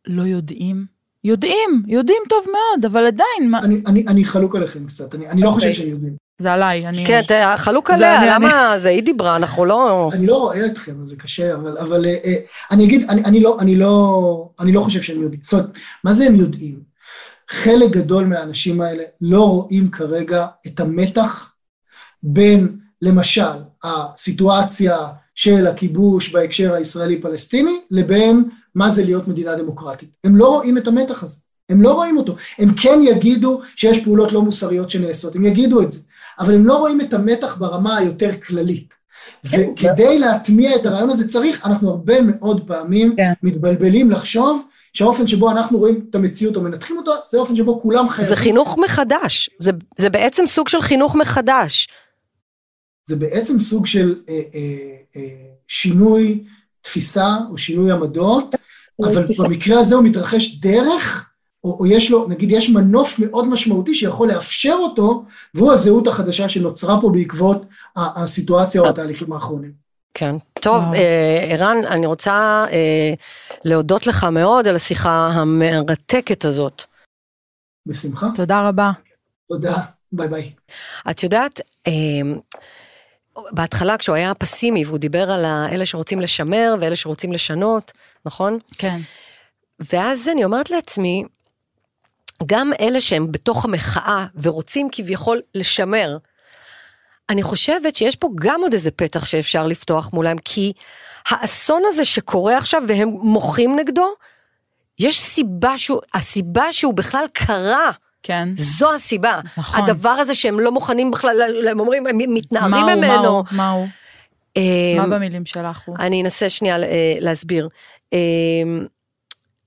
לא יודעים? יודעים, יודעים טוב מאוד, אבל עדיין, מה, אני, אני, אני חלוק עליכם קצת, אני, אני לא אוקיי. חושב שהם יודעים. זה עליי, אני... כן, אתה חלוק זה עליה, אני- למה זה היא דיברה, אנחנו לא... אני לא רואה אתכם, זה קשה, אבל, אבל אה, אה, אני אגיד, אני, אני, לא, אני, לא, אני לא חושב שהם יודעים. זאת אומרת, מה זה הם יודעים? חלק גדול מהאנשים האלה לא רואים כרגע את המתח בין, למשל, הסיטואציה של הכיבוש בהקשר הישראלי-פלסטיני, לבין מה זה להיות מדינה דמוקרטית. הם לא רואים את המתח הזה, הם לא רואים אותו. הם כן יגידו שיש פעולות לא מוסריות שנעשות, הם יגידו את זה, אבל הם לא רואים את המתח ברמה היותר כללית. וכדי להטמיע את הרעיון הזה צריך, אנחנו הרבה מאוד פעמים כן. מתבלבלים לחשוב שהאופן שבו אנחנו רואים את המציאות או מנתחים אותה, זה האופן שבו כולם חייבים. זה חינוך מחדש, זה, זה בעצם סוג של חינוך מחדש. זה בעצם סוג של אה, אה, אה, שינוי תפיסה או שינוי עמדות, אבל תפיסה. במקרה הזה הוא מתרחש דרך, או, או יש לו, נגיד יש מנוף מאוד משמעותי שיכול לאפשר אותו, והוא הזהות החדשה שנוצרה פה בעקבות הסיטואציה או התהליכים האחרונים. כן. טוב. אה, ערן, אני רוצה אה, להודות לך מאוד על השיחה המרתקת הזאת. בשמחה. תודה רבה. תודה. ביי ביי. את יודעת, אה, בהתחלה כשהוא היה פסימי והוא דיבר על אלה שרוצים לשמר ואלה שרוצים לשנות, נכון? כן. ואז אני אומרת לעצמי, גם אלה שהם בתוך המחאה ורוצים כביכול לשמר, אני חושבת שיש פה גם עוד איזה פתח שאפשר לפתוח מולם, כי האסון הזה שקורה עכשיו והם מוחים נגדו, יש סיבה שהוא, הסיבה שהוא בכלל קרה, כן. זו הסיבה. נכון. הדבר הזה שהם לא מוכנים בכלל, הם אומרים, הם מתנערים מה הוא, מה ממנו. הוא, מה הוא? אה, מה במילים שלך הוא? אני אנסה שנייה אה, להסביר. אה,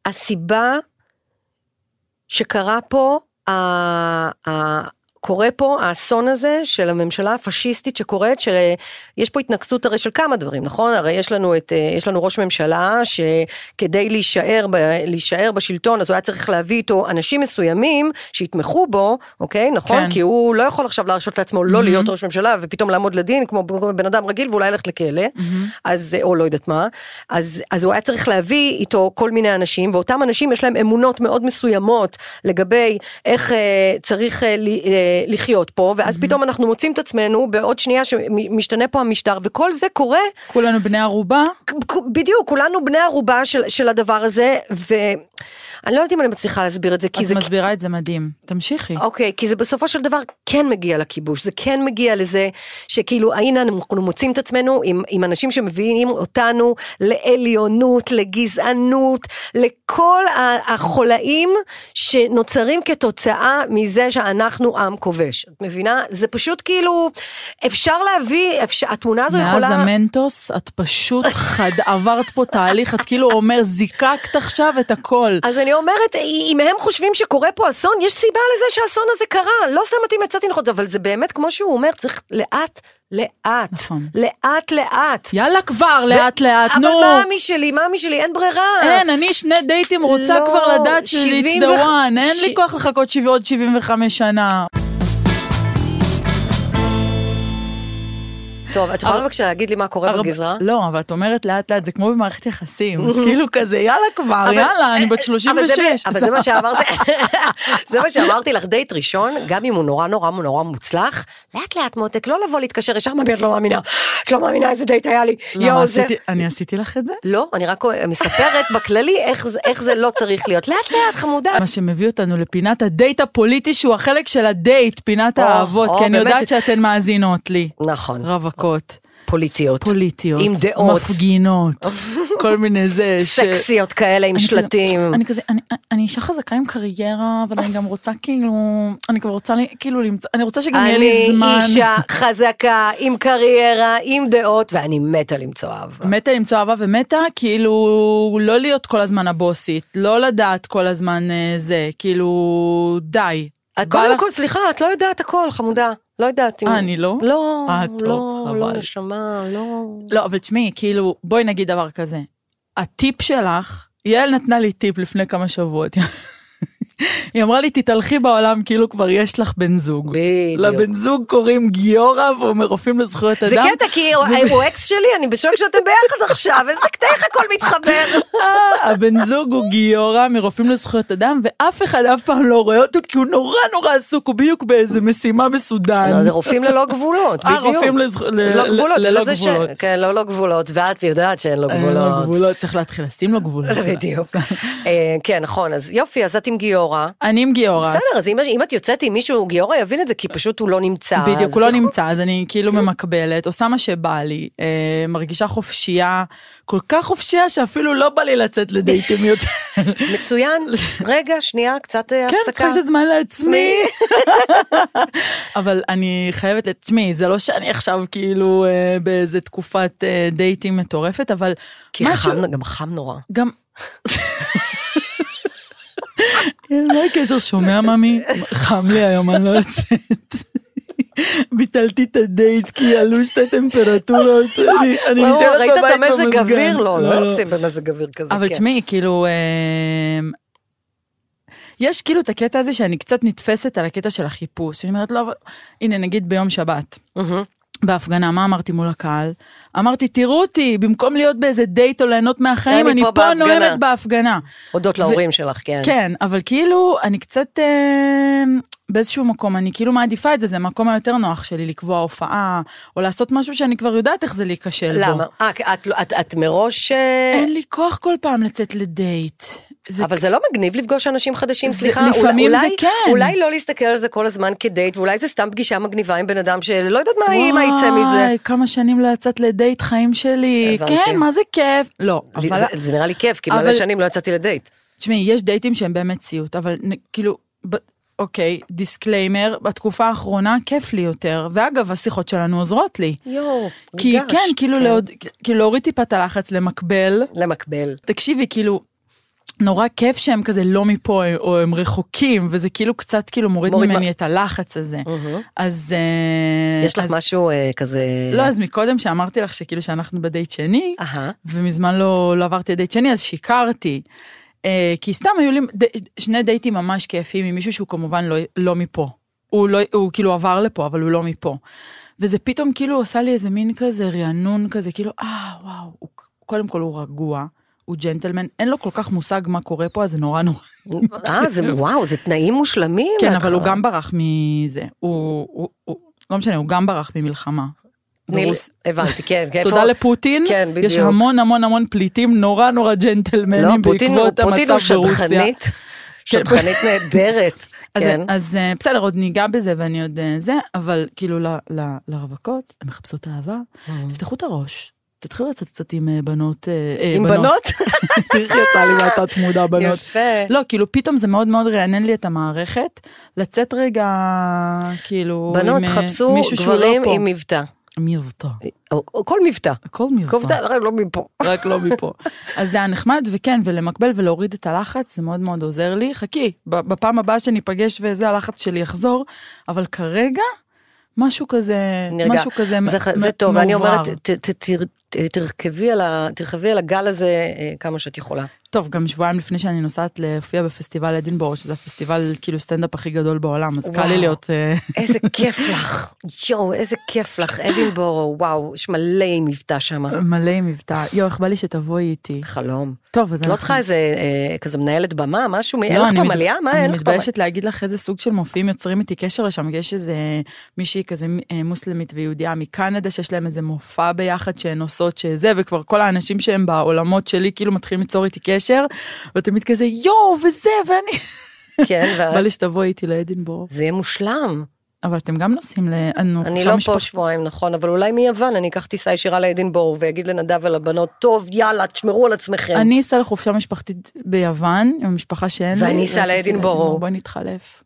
הסיבה שקרה פה, קורה פה האסון הזה של הממשלה הפשיסטית שקורית, שיש פה התנקזות הרי של כמה דברים, נכון? הרי יש לנו את, אה, יש לנו ראש ממשלה שכדי להישאר, ב, להישאר בשלטון, אז הוא היה צריך להביא איתו אנשים מסוימים שיתמכו בו, אוקיי? נכון? כן. כי הוא לא יכול עכשיו להרשות לעצמו לא מהמם. להיות ראש ממשלה ופתאום לעמוד לדין כמו בן אדם רגיל ואולי ללכת לכלא. מהמם. אז, או לא יודעת מה, אז, אז הוא היה צריך להביא איתו כל מיני אנשים, ואותם אנשים יש להם אמונות מאוד מסוימות לגבי איך אה, צריך אה, אה, אה, לחיות פה, ואז פתאום אנחנו מוצאים את עצמנו בעוד שנייה שמשתנה פה המשטר, וכל זה קורה, כולנו בני ערובה. בדיוק, כולנו בני ערובה של, של הדבר הזה, ואני לא יודעת אם אני מצליחה להסביר את זה, כי את זה... מסבירה את זה מדהים. תמשיכי. אוקיי, כי זה בסופו של דבר כן מגיע לכיבוש, זה כן מגיע לזה שכאילו, הנה אנחנו מוצאים את עצמנו עם, עם אנשים שמביאים אותנו לעליונות, לגזענות, לכל החולאים שנוצרים כתוצאה מזה שאנחנו עם כובש. את מבינה? זה פשוט כאילו, אפשר להביא, אפשר, התמונה הזו מאז יכולה... המנטוס, את פשוט חד... עברת פה תהליך, את כאילו אומר, זיקקת עכשיו את הכל. אז אני אומרת, אם הם חושבים שקורה פה אסון, יש סיבה לזה שהאסון הזה קרה. לא סתם אותי מצאתי נכון, אבל זה באמת, כמו שהוא אומר, צריך לאט, לאט. נכון. לאט, לאט. יאללה כבר, לאט לאט, נו. אבל מאמי שלי, מאמי שלי, אין ברירה. אין, אני שני דייטים רוצה לא, כבר לדעת שזה it's 70 the one, אין ש- לי כוח לחכות עוד 75 שנה. טוב, את יכולה בבקשה להגיד לי מה קורה בגזרה? לא, אבל את אומרת לאט לאט, זה כמו במערכת יחסים, כאילו כזה, יאללה כבר, יאללה, אני בת אבל זה 36. ב- אבל זה מה שאמרתי, זה מה שאמרתי לך, דייט ראשון, גם אם הוא נורא נורא נורא מוצלח, לאט לאט מותק, לא לבוא להתקשר ישר, ממי את לא מאמינה, את לא מאמינה איזה דייט היה לי, למה, יואו זה... אני עשיתי לך את זה? לא, אני רק מספרת בכללי איך זה- לא צריך להיות, לאט לאט חמודה. מה שמביא אותנו לפינת הדייט הפוליטי, שהוא החלק של הדייט, פינת האהבות, כי אני. יודעת שאתן מאזינות לי. נכון, רווקות, פוליטיות. פוליטיות, עם דעות. מפגינות, כל מיני זה. ש- סקסיות כאלה עם אני כזה- שלטים. אני כזה, אני, אני אישה חזקה עם קריירה, אבל אני גם רוצה כאילו, אני כבר רוצה לי- כאילו למצוא, אני רוצה שגם יהיה לי אני זמן. אישה חזקה, עם קריירה, עם דעות, ואני מתה למצוא אהבה. מתה למצוא אהבה ומתה, כאילו, לא להיות כל הזמן הבוסית, לא לדעת כל הזמן אה, זה, כאילו, די. בא קודם כל, סליחה, את לא יודעת הכל, חמודה. לא יודעת אם... אה, אני לא? לא, אה, לא, חבל. לא, נשמה, לא. לא, אבל תשמעי, כאילו, בואי נגיד דבר כזה. הטיפ שלך, יעל נתנה לי טיפ לפני כמה שבועות. היא אמרה לי, תתהלכי בעולם כאילו כבר יש לך בן זוג. בדיוק. לבן זוג קוראים גיורא והוא מרופאים לזכויות זה אדם. קטע, כי הוא אקס שלי, אני בשוק שאתם ביחד עכשיו, איזה קטע, איך הכל מתחבר. אה, הבן זוג הוא גיורא מרופאים לזכויות אדם, ואף אחד אף פעם לא רואה אותו, כי הוא נורא נורא עסוק, הוא בדיוק באיזה משימה בסודאן. לא, זה רופאים ללא גבולות, אה, בדיוק. רופאים גבולות, זה ללא לא זה. גבולות. כן, לא, לא גבולות, ואת יודעת שאין לו אין לו גבולות. גבולות, צריך להתחיל לשים לו גבולות. בדיוק. אה, כן, נכון, אז יופי, אז את עם גיורא. אני עם גיורא. בסדר, אז אם- אם את יוצאת עם מישהו, גיורא יבין את זה, כי פשוט הוא לא נמצא. בדיוק, הוא לא יכול- נמצא, אז אני כאילו ממקבלת, עושה מה שבא לי, אה, מרגישה חופשייה, כל כך חופשייה שאפילו לא בא לי לצאת לדייטים יותר. מצוין. רגע, שנייה, קצת אה, כן, הפסקה. צריכה קצת זמן לעצמי. אבל אני חייבת, תשמעי, זה לא שאני עכשיו כאילו אה, באיזה תקופת אה, דייטים מטורפת, אבל כי משהו, חם, גם חם נורא. גם... מה הקשר, שומע ממי? חם לי היום, אני לא יוצאת. ביטלתי את הדייט כי עלו שתי טמפרטורות, אני- אני וואו, נשארת ראית את בבית המזג במזגן. אוויר? לא, לא יוצאים במזג אוויר כזה. אבל כן. תשמעי, כאילו, אמ, יש כאילו את הקטע הזה שאני קצת נתפסת על הקטע של החיפוש. אני אומרת, לא, אבל... הנה, נגיד ביום שבת. בהפגנה, מה אמרתי מול הקהל? אמרתי, תראו אותי, במקום להיות באיזה דייט או ליהנות מהחיים, אני פה פה בהפגנה." נואמת בהפגנה. הודות להורים שלך, כן. כן, אבל כאילו, אני קצת אה, באיזשהו מקום, אני כאילו מעדיפה את זה, זה המקום היותר נוח שלי לקבוע הופעה, או לעשות משהו שאני כבר יודעת איך זה להיכשל בו. למה? אה, את- את- את מראש... אה, אין לי כוח כל פעם לצאת לדייט. זה אבל זה לא מגניב לפגוש אנשים חדשים, זה- סליחה, לפעמים אולי, זה כן. אולי לא להסתכל על זה כל הזמן כדייט, ואולי זה סתם פגישה מגניבה עם בן אדם שלא יודעת מה יהיה, מה יצא מזה. וואי, כמה שנים לא יצאת לדייט חיים שלי. הבנתי. כן, מה זה כיף. לא, לי- אבל... זה- זה נראה לי כיף, כי אבל- מלא שנים לא יצאתי לדייט. תשמעי, יש דייטים שהם באמת סיוט, אבל כאילו, אוקיי, disclaimer, בתקופה האחרונה כיף לי יותר, ואגב, השיחות שלנו עוזרות לי. יואו, כי ריגשת, כן, כאילו להוד- כאילו להוריד טיפה את הלחץ למקבל. למקבל. תקשיבי, כאילו, נורא כיף שהם כזה לא מפה, או הם רחוקים, וזה כאילו קצת כאילו מוריד מוריד ממני מה- את הלחץ הזה. מהמם. אז... אה, יש לך אז- משהו אה, כזה... לא, אז מקודם שאמרתי לך שכאילו שאנחנו בדייט שני, אהה. ומזמן לא, לא עברתי לדייט שני, אז שיקרתי. אה, כי סתם היו לי שני דייטים ממש כיפים עם מישהו שהוא כמובן לא, לא מפה. הוא, לא, הוא כאילו עבר לפה, אבל הוא לא מפה. וזה פתאום כאילו עשה לי איזה מין כזה רענון כזה, כאילו, אה, וואו, הוא, קודם כל הוא רגוע, הוא ג'נטלמן, אין לו כל כך מושג מה קורה פה, אז זה נורא נורא. אה, זה וואו, זה תנאים מושלמים. כן, אבל. הוא גם ברח מזה. הוא, הוא, הוא, לא משנה, הוא גם ברח ממלחמה. ברוס- הבנתי, כן, כן. תודה לפוטין, כן, יש בדיוק. המון המון המון פליטים נורא נורא לא, ג'נטלמנים פוטין הוא- בעקבות פוטין הוא המצב ברוסיה. שדכנית, שדכנית נהדרת. אז, כן. אז אה, בסדר, עוד ניגע בזה ואני עוד אה, זה, אבל כאילו ל, ל, לרווקות, הן מחפשות אהבה, תפתחו את הראש, תתחילו לצאת קצת עם אה, בנות. עם בנות? תראי איך יצא לי מהתת מודע בנות. יפה. לא, כאילו פתאום זה מאוד מאוד רענן לי את המערכת, לצאת רגע, כאילו, בנות, חפשו גברים לא פה. עם מבטא. מבטא. או- או כל מבטא. הכל מבטא. מבטא, לא מפה. רק לא מפה. אז זה היה נחמד, וכן, ולמקבל ולהוריד את הלחץ, זה מאוד מאוד עוזר לי. חכי, בפעם הבאה שניפגש וזה הלחץ שלי יחזור, אבל כרגע, משהו כזה, נרגע. משהו כזה זה, מ- זה מ- טוב, ואני מאוברר. אומרת, ת- ת- תר- ת- תרכבי על ה- על הגל הזה אה, כמה שאת יכולה. טוב, גם שבועיים לפני שאני נוסעת להופיע בפסטיבל אדינבורו, שזה הפסטיבל כאילו סטנדאפ הכי גדול בעולם, אז קל לי. להיות... אה, איזה כיף לך, יואו, איזה כיף לך, אדינבורו, וואו, יש מלא מבטא שם. מלא עם מבטא. יואו, איך בא לי שתבואי איתי. חלום. טוב, אז את לא צריכה איזה, אה, כזה מנהלת במה, משהו, אין לא, לך אני עלייה? מה, אני אין לך פעם? מתביישת להגיד לך איזה סוג של מופיעים יוצרים איתי קשר לשם, יש איזה מישהי כזה אה, מוסלמית ויהודייה מקנדה, שיש להם איזה מופע ביחד שהן עושות שזה, וכבר כל האנשים שהם בעולמות שלי כאילו מתחילים ליצור איתי קשר, ותמיד כזה יואו וזה, ואני... כן, בא ואת- לי שתבואי איתי לאדינבורו. זה יהיה מושלם. אבל אתם גם נוסעים ל... אני לא פה משפחתית. שבועיים, נכון, אבל אולי מיוון אני אקח טיסה ישירה לאדינבורו ואגיד לנדב ולבנות, טוב, יאללה, תשמרו על עצמכם. אני אסע לחופשה משפחתית ביוון, עם המשפחה שאין לי. ואני אסע לאדינבורו. בואי נתחלף.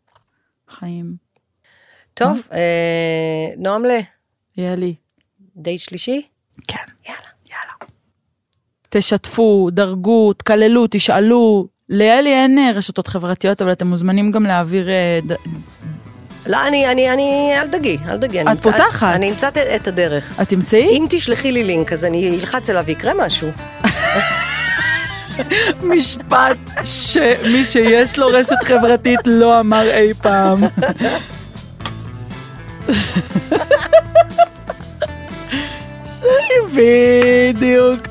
חיים. טוב, אה, נועם ל... יהיה לי. דייט שלישי? כן. יאללה. תשתפו, דרגו, תקללו, תשאלו. ליאלי אין אה, רשתות חברתיות, אבל אתם מוזמנים גם להעביר... אה, ד... לא, אני, אני, אני, אל דגי, אל דגי. אני את אמצא- פותחת. אני אמצא את- הדרך. את תמצאי? אם תשלחי לי לינק, אז אני אלחץ עליו ויקרה משהו. משפט שמי שיש לו רשת חברתית לא אמר אי פעם. בדיוק.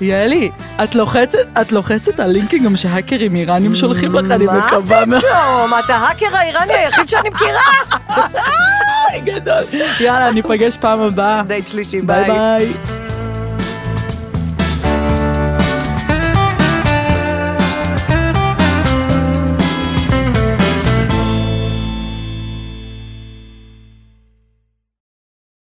יאלי, את לוחצת, את לוחצת על לינקים גם שהאקרים איראנים שולחים לך, אני מקווה. מה פתאום? אתה האקר האיראני היחיד שאני מכירה. גדול. יאללה, ניפגש פעם הבאה. דייט שלישי, ביי ביי.